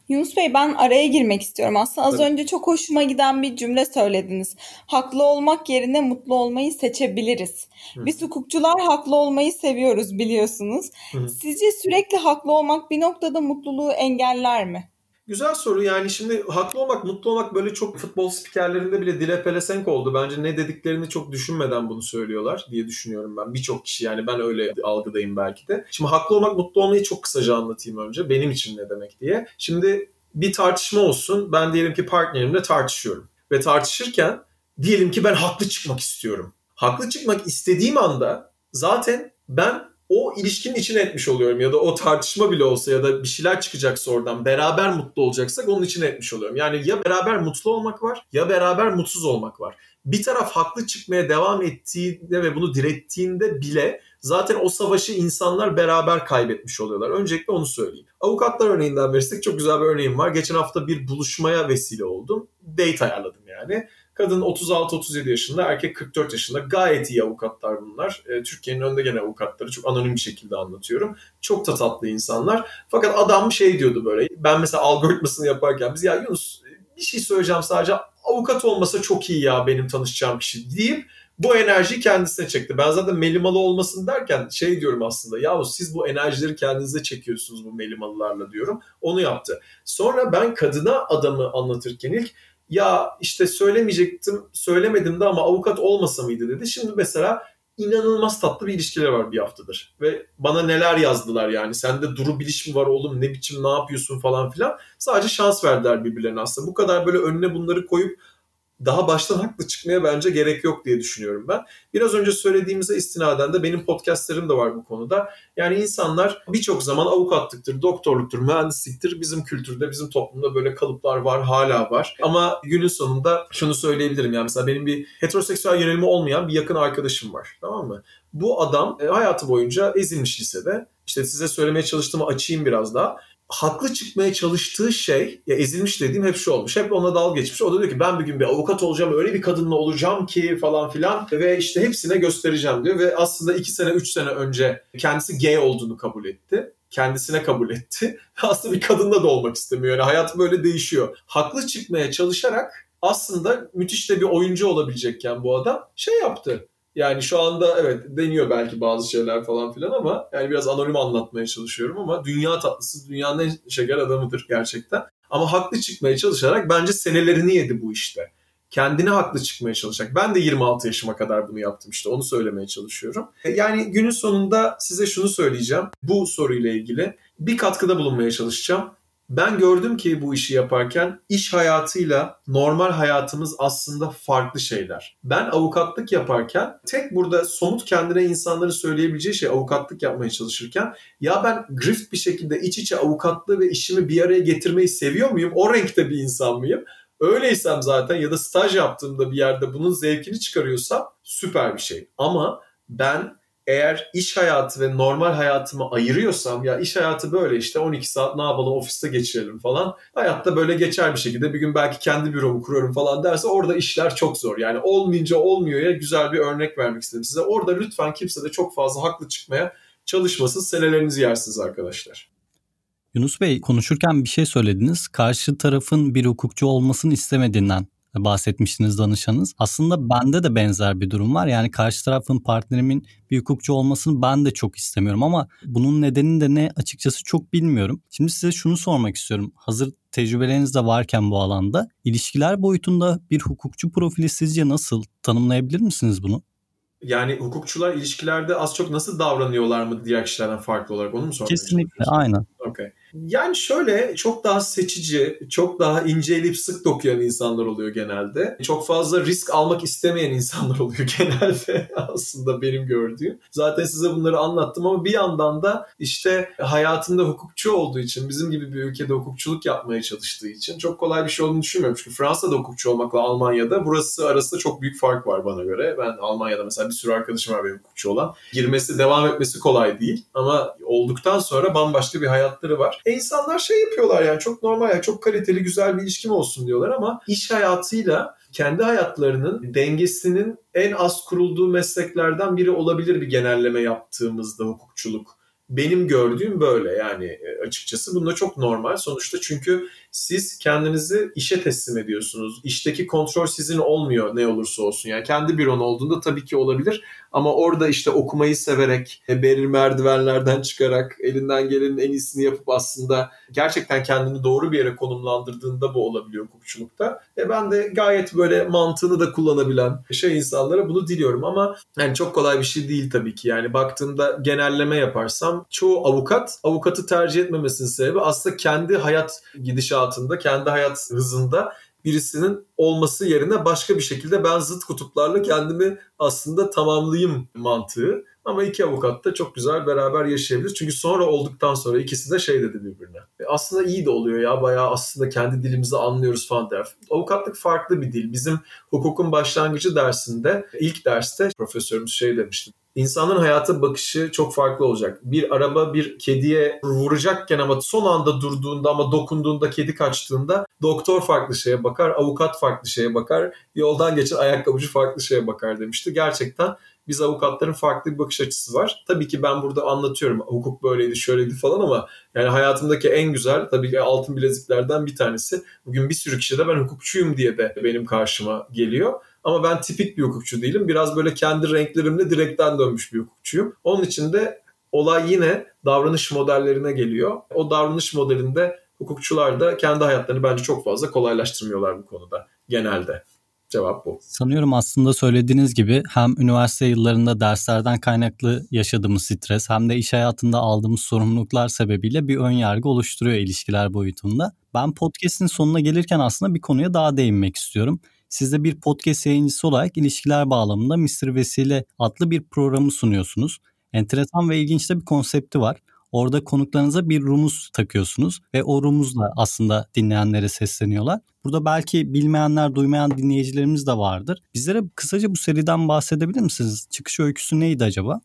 Yunus Bey ben araya girmek istiyorum. Aslında az Tabii. önce çok hoşuma giden bir cümle söylediniz. Haklı olmak yerine mutlu olmayı seçebiliriz. Hı. Biz hukukçular haklı olmayı seviyoruz biliyorsunuz. Hı. Sizce sürekli haklı olmak bir noktada mutluluğu engeller mi? Güzel soru yani şimdi haklı olmak, mutlu olmak böyle çok futbol spikerlerinde bile dile pelesenk oldu. Bence ne dediklerini çok düşünmeden bunu söylüyorlar diye düşünüyorum ben. Birçok kişi yani ben öyle algıdayım belki de. Şimdi haklı olmak, mutlu olmayı çok kısaca anlatayım önce. Benim için ne demek diye. Şimdi bir tartışma olsun. Ben diyelim ki partnerimle tartışıyorum. Ve tartışırken diyelim ki ben haklı çıkmak istiyorum. Haklı çıkmak istediğim anda zaten ben o ilişkinin içine etmiş oluyorum ya da o tartışma bile olsa ya da bir şeyler çıkacaksa oradan beraber mutlu olacaksak onun içine etmiş oluyorum. Yani ya beraber mutlu olmak var ya beraber mutsuz olmak var. Bir taraf haklı çıkmaya devam ettiğinde ve bunu direttiğinde bile zaten o savaşı insanlar beraber kaybetmiş oluyorlar. Öncelikle onu söyleyeyim. Avukatlar örneğinden verirsek çok güzel bir örneğim var. Geçen hafta bir buluşmaya vesile oldum. Date ayarladım yani. Kadın 36-37 yaşında, erkek 44 yaşında. Gayet iyi avukatlar bunlar. E, Türkiye'nin önde gelen avukatları çok anonim bir şekilde anlatıyorum. Çok da tatlı insanlar. Fakat adam şey diyordu böyle. Ben mesela algoritmasını yaparken biz ya Yunus bir şey söyleyeceğim sadece avukat olmasa çok iyi ya benim tanışacağım kişi deyip bu enerjiyi kendisine çekti. Ben zaten melimalı olmasın derken şey diyorum aslında yahu siz bu enerjileri kendinize çekiyorsunuz bu melimalılarla diyorum. Onu yaptı. Sonra ben kadına adamı anlatırken ilk ya işte söylemeyecektim söylemedim de ama avukat olmasa mıydı dedi. Şimdi mesela inanılmaz tatlı bir ilişkiler var bir haftadır. Ve bana neler yazdılar yani. Sende duru biliş mi var oğlum ne biçim ne yapıyorsun falan filan. Sadece şans verdiler birbirlerine aslında. Bu kadar böyle önüne bunları koyup daha baştan haklı çıkmaya bence gerek yok diye düşünüyorum ben. Biraz önce söylediğimize istinaden de benim podcastlerim de var bu konuda. Yani insanlar birçok zaman avukatlıktır, doktorluktur, mühendisliktir. Bizim kültürde, bizim toplumda böyle kalıplar var, hala var. Ama günün sonunda şunu söyleyebilirim. Yani mesela benim bir heteroseksüel yönelimi olmayan bir yakın arkadaşım var. Tamam mı? Bu adam e, hayatı boyunca ezilmiş lisede. İşte size söylemeye çalıştığımı açayım biraz daha haklı çıkmaya çalıştığı şey ya ezilmiş dediğim hep şu olmuş. Hep ona dal geçmiş. O da diyor ki ben bir gün bir avukat olacağım öyle bir kadınla olacağım ki falan filan ve işte hepsine göstereceğim diyor ve aslında iki sene üç sene önce kendisi gay olduğunu kabul etti kendisine kabul etti. <laughs> Aslında bir kadınla da olmak istemiyor. Yani hayat böyle değişiyor. Haklı çıkmaya çalışarak aslında müthiş de bir oyuncu olabilecekken bu adam şey yaptı. Yani şu anda evet deniyor belki bazı şeyler falan filan ama yani biraz anonim anlatmaya çalışıyorum ama dünya tatlısı dünyanın en şeker adamıdır gerçekten. Ama haklı çıkmaya çalışarak bence senelerini yedi bu işte. Kendine haklı çıkmaya çalışacak. Ben de 26 yaşıma kadar bunu yaptım işte onu söylemeye çalışıyorum. E, yani günün sonunda size şunu söyleyeceğim bu soruyla ilgili. Bir katkıda bulunmaya çalışacağım. Ben gördüm ki bu işi yaparken iş hayatıyla normal hayatımız aslında farklı şeyler. Ben avukatlık yaparken tek burada somut kendine insanların söyleyebileceği şey avukatlık yapmaya çalışırken ya ben grift bir şekilde iç içe avukatlığı ve işimi bir araya getirmeyi seviyor muyum? O renkte bir insan mıyım? Öyleysem zaten ya da staj yaptığımda bir yerde bunun zevkini çıkarıyorsam süper bir şey. Ama ben eğer iş hayatı ve normal hayatımı ayırıyorsam ya iş hayatı böyle işte 12 saat ne yapalım ofiste geçirelim falan. Hayatta böyle geçer bir şekilde bir gün belki kendi büromu kuruyorum falan derse orada işler çok zor. Yani olmayınca olmuyor ya güzel bir örnek vermek istedim size. Orada lütfen kimse de çok fazla haklı çıkmaya çalışmasın. Senelerinizi yersiniz arkadaşlar. Yunus Bey konuşurken bir şey söylediniz. Karşı tarafın bir hukukçu olmasını istemediğinden bahsetmiştiniz danışanınız. Aslında bende de benzer bir durum var. Yani karşı tarafın partnerimin bir hukukçu olmasını ben de çok istemiyorum ama bunun nedenini de ne açıkçası çok bilmiyorum. Şimdi size şunu sormak istiyorum. Hazır tecrübeleriniz de varken bu alanda ilişkiler boyutunda bir hukukçu profili sizce nasıl? Tanımlayabilir misiniz bunu? Yani hukukçular ilişkilerde az çok nasıl davranıyorlar mı diğer kişilerden farklı olarak onu mu sormak Kesinlikle aynen. Okay. Yani şöyle çok daha seçici, çok daha inceleyip sık dokuyan insanlar oluyor genelde. Çok fazla risk almak istemeyen insanlar <laughs> oluyor genelde aslında benim gördüğüm. Zaten size bunları anlattım ama bir yandan da işte hayatında hukukçu olduğu için, bizim gibi bir ülkede hukukçuluk yapmaya çalıştığı için çok kolay bir şey olduğunu düşünmüyorum. Çünkü Fransa'da hukukçu olmakla Almanya'da burası arasında çok büyük fark var bana göre. Ben Almanya'da mesela bir sürü arkadaşım var benim hukukçu olan. Girmesi, devam etmesi kolay değil ama olduktan sonra bambaşka bir hayatları var. E insanlar şey yapıyorlar yani çok normal yani çok kaliteli güzel bir ilişkim olsun diyorlar ama iş hayatıyla kendi hayatlarının dengesinin en az kurulduğu mesleklerden biri olabilir bir genelleme yaptığımızda hukukçuluk. Benim gördüğüm böyle yani e, açıkçası. Bunda çok normal sonuçta çünkü siz kendinizi işe teslim ediyorsunuz. İşteki kontrol sizin olmuyor ne olursa olsun. Yani kendi büron olduğunda tabii ki olabilir ama orada işte okumayı severek, berir merdivenlerden çıkarak, elinden gelenin en iyisini yapıp aslında gerçekten kendini doğru bir yere konumlandırdığında bu olabiliyor hukukçulukta. E ben de gayet böyle mantığını da kullanabilen şey insanlara bunu diliyorum ama yani çok kolay bir şey değil tabii ki. Yani baktığımda genelleme yaparsam çoğu avukat avukatı tercih etmemesinin sebebi aslında kendi hayat gidişatında, kendi hayat hızında birisinin olması yerine başka bir şekilde ben zıt kutuplarla kendimi aslında tamamlayayım mantığı. Ama iki avukat da çok güzel beraber yaşayabilir. Çünkü sonra olduktan sonra ikisi de şey dedi birbirine. E aslında iyi de oluyor ya bayağı aslında kendi dilimizi anlıyoruz falan der. Avukatlık farklı bir dil. Bizim hukukun başlangıcı dersinde ilk derste profesörümüz şey demişti. İnsanın hayata bakışı çok farklı olacak. Bir araba bir kediye vuracakken ama son anda durduğunda ama dokunduğunda kedi kaçtığında doktor farklı şeye bakar, avukat farklı şeye bakar, yoldan geçen ayakkabıcı farklı şeye bakar demişti. Gerçekten biz avukatların farklı bir bakış açısı var. Tabii ki ben burada anlatıyorum hukuk böyleydi şöyleydi falan ama yani hayatımdaki en güzel tabii ki altın bileziklerden bir tanesi. Bugün bir sürü kişi de ben hukukçuyum diye de benim karşıma geliyor. Ama ben tipik bir hukukçu değilim. Biraz böyle kendi renklerimle direkten dönmüş bir hukukçuyum. Onun için de olay yine davranış modellerine geliyor. O davranış modelinde hukukçular da kendi hayatlarını bence çok fazla kolaylaştırmıyorlar bu konuda genelde. Cevap bu. Sanıyorum aslında söylediğiniz gibi hem üniversite yıllarında derslerden kaynaklı yaşadığımız stres hem de iş hayatında aldığımız sorumluluklar sebebiyle bir ön yargı oluşturuyor ilişkiler boyutunda. Ben podcast'in sonuna gelirken aslında bir konuya daha değinmek istiyorum siz de bir podcast yayıncısı olarak ilişkiler bağlamında Mr. Vesile adlı bir programı sunuyorsunuz. Enteresan ve ilginç de bir konsepti var. Orada konuklarınıza bir rumuz takıyorsunuz ve o rumuzla aslında dinleyenlere sesleniyorlar. Burada belki bilmeyenler, duymayan dinleyicilerimiz de vardır. Bizlere kısaca bu seriden bahsedebilir misiniz? Çıkış öyküsü neydi acaba?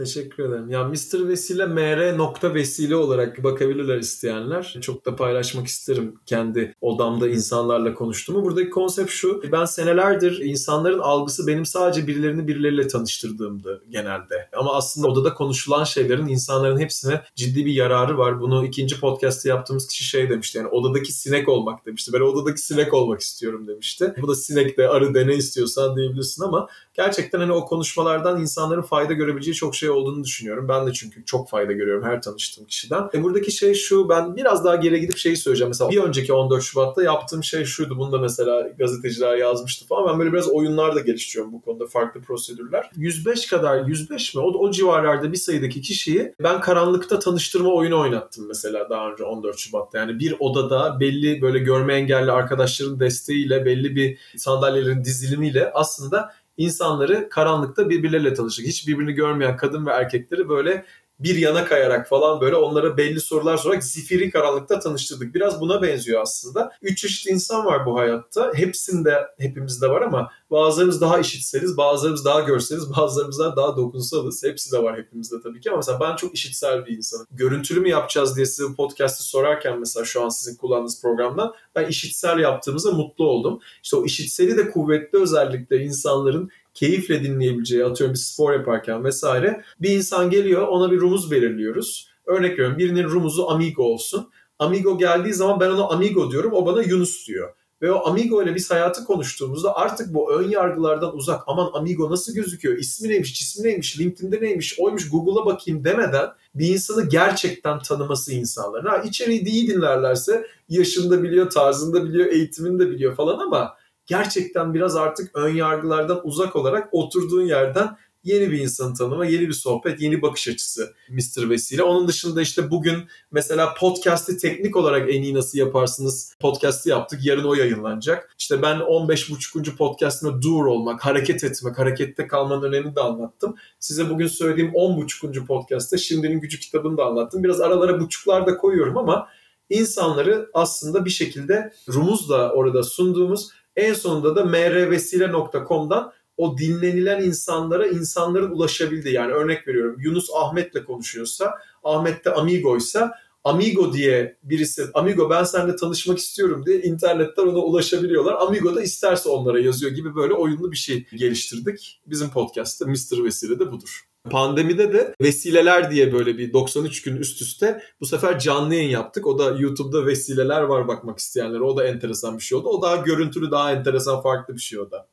Teşekkür ederim. Ya Mr. Vesile MR nokta vesile olarak bakabilirler isteyenler. Çok da paylaşmak isterim kendi odamda insanlarla konuştuğumu. Buradaki konsept şu. Ben senelerdir insanların algısı benim sadece birilerini birileriyle tanıştırdığımdı genelde. Ama aslında odada konuşulan şeylerin insanların hepsine ciddi bir yararı var. Bunu ikinci podcast'te yaptığımız kişi şey demişti. Yani odadaki sinek olmak demişti. Ben odadaki sinek olmak istiyorum demişti. Bu da sinek de arı de ne istiyorsan diyebilirsin ama gerçekten hani o konuşmalardan insanların fayda görebileceği çok şey olduğunu düşünüyorum. Ben de çünkü çok fayda görüyorum her tanıştığım kişiden. E buradaki şey şu ben biraz daha geri gidip şeyi söyleyeceğim. Mesela bir önceki 14 Şubat'ta yaptığım şey şuydu. Bunu da mesela gazeteciler yazmıştı falan. Ben böyle biraz oyunlar da geliştiriyorum bu konuda farklı prosedürler. 105 kadar 105 mi? O, o civarlarda bir sayıdaki kişiyi ben karanlıkta tanıştırma oyunu oynattım mesela daha önce 14 Şubat'ta. Yani bir odada belli böyle görme engelli arkadaşların desteğiyle belli bir sandalyelerin dizilimiyle aslında insanları karanlıkta birbirleriyle tanıştık. Hiç birbirini görmeyen kadın ve erkekleri böyle bir yana kayarak falan böyle onlara belli sorular sorarak zifiri karanlıkta tanıştırdık. Biraz buna benziyor aslında. Üç çeşit insan var bu hayatta. Hepsinde hepimizde var ama bazılarımız daha işitseliz, bazılarımız daha görseliz, <laughs> bazılarımız daha dokunsalız. Hepsi de var hepimizde tabii ki ama mesela ben çok işitsel bir insanım. Görüntülü mü yapacağız diye size bu podcast'ı sorarken mesela şu an sizin kullandığınız programdan ben işitsel yaptığımızda mutlu oldum. İşte o işitseli de kuvvetli özellikle insanların keyifle dinleyebileceği atıyorum bir spor yaparken vesaire bir insan geliyor ona bir rumuz belirliyoruz. Örnek veriyorum birinin rumuzu amigo olsun. Amigo geldiği zaman ben ona amigo diyorum o bana Yunus diyor. Ve o Amigo ile biz hayatı konuştuğumuzda artık bu ön yargılardan uzak aman Amigo nasıl gözüküyor, ismi neymiş, cismi neymiş, LinkedIn'de neymiş, oymuş Google'a bakayım demeden bir insanı gerçekten tanıması insanların. Ha içeriği iyi dinlerlerse yaşında biliyor, tarzında biliyor, eğitimini biliyor falan ama gerçekten biraz artık ön yargılardan uzak olarak oturduğun yerden yeni bir insanı tanıma, yeni bir sohbet, yeni bakış açısı Mr. Vesile. Onun dışında işte bugün mesela podcast'i teknik olarak en iyi nasıl yaparsınız podcast'i yaptık. Yarın o yayınlanacak. İşte ben 15.5. podcast'ime dur olmak, hareket etmek, harekette kalmanın önemini de anlattım. Size bugün söylediğim 10.5. podcast'te Şimdinin Gücü kitabını da anlattım. Biraz aralara buçuklar da koyuyorum ama insanları aslında bir şekilde rumuzla orada sunduğumuz en sonunda da mrvesile.com'dan o dinlenilen insanlara insanların ulaşabildiği yani örnek veriyorum Yunus Ahmet'le konuşuyorsa Ahmet de Amigo'ysa Amigo diye birisi Amigo ben seninle tanışmak istiyorum diye internetten ona ulaşabiliyorlar. Amigo da isterse onlara yazıyor gibi böyle oyunlu bir şey geliştirdik. Bizim podcast'ta Mr. Vesile de budur. Pandemide de Vesileler diye böyle bir 93 gün üst üste bu sefer canlı yayın yaptık. O da YouTube'da Vesileler var bakmak isteyenlere. O da enteresan bir şey oldu. O daha görüntülü, daha enteresan, farklı bir şey o da.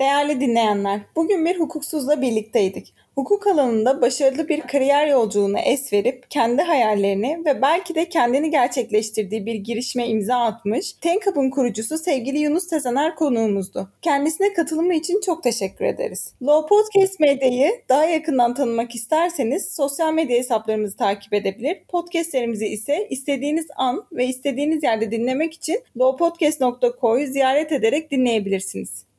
Değerli dinleyenler, bugün bir hukuksuzla birlikteydik. Hukuk alanında başarılı bir kariyer yolculuğuna es verip kendi hayallerini ve belki de kendini gerçekleştirdiği bir girişime imza atmış Tenkap'ın kurucusu sevgili Yunus Tezener konuğumuzdu. Kendisine katılımı için çok teşekkür ederiz. Law Podcast Medya'yı daha yakından tanımak isterseniz sosyal medya hesaplarımızı takip edebilir. Podcastlerimizi ise istediğiniz an ve istediğiniz yerde dinlemek için lawpodcast.co'yu ziyaret ederek dinleyebilirsiniz.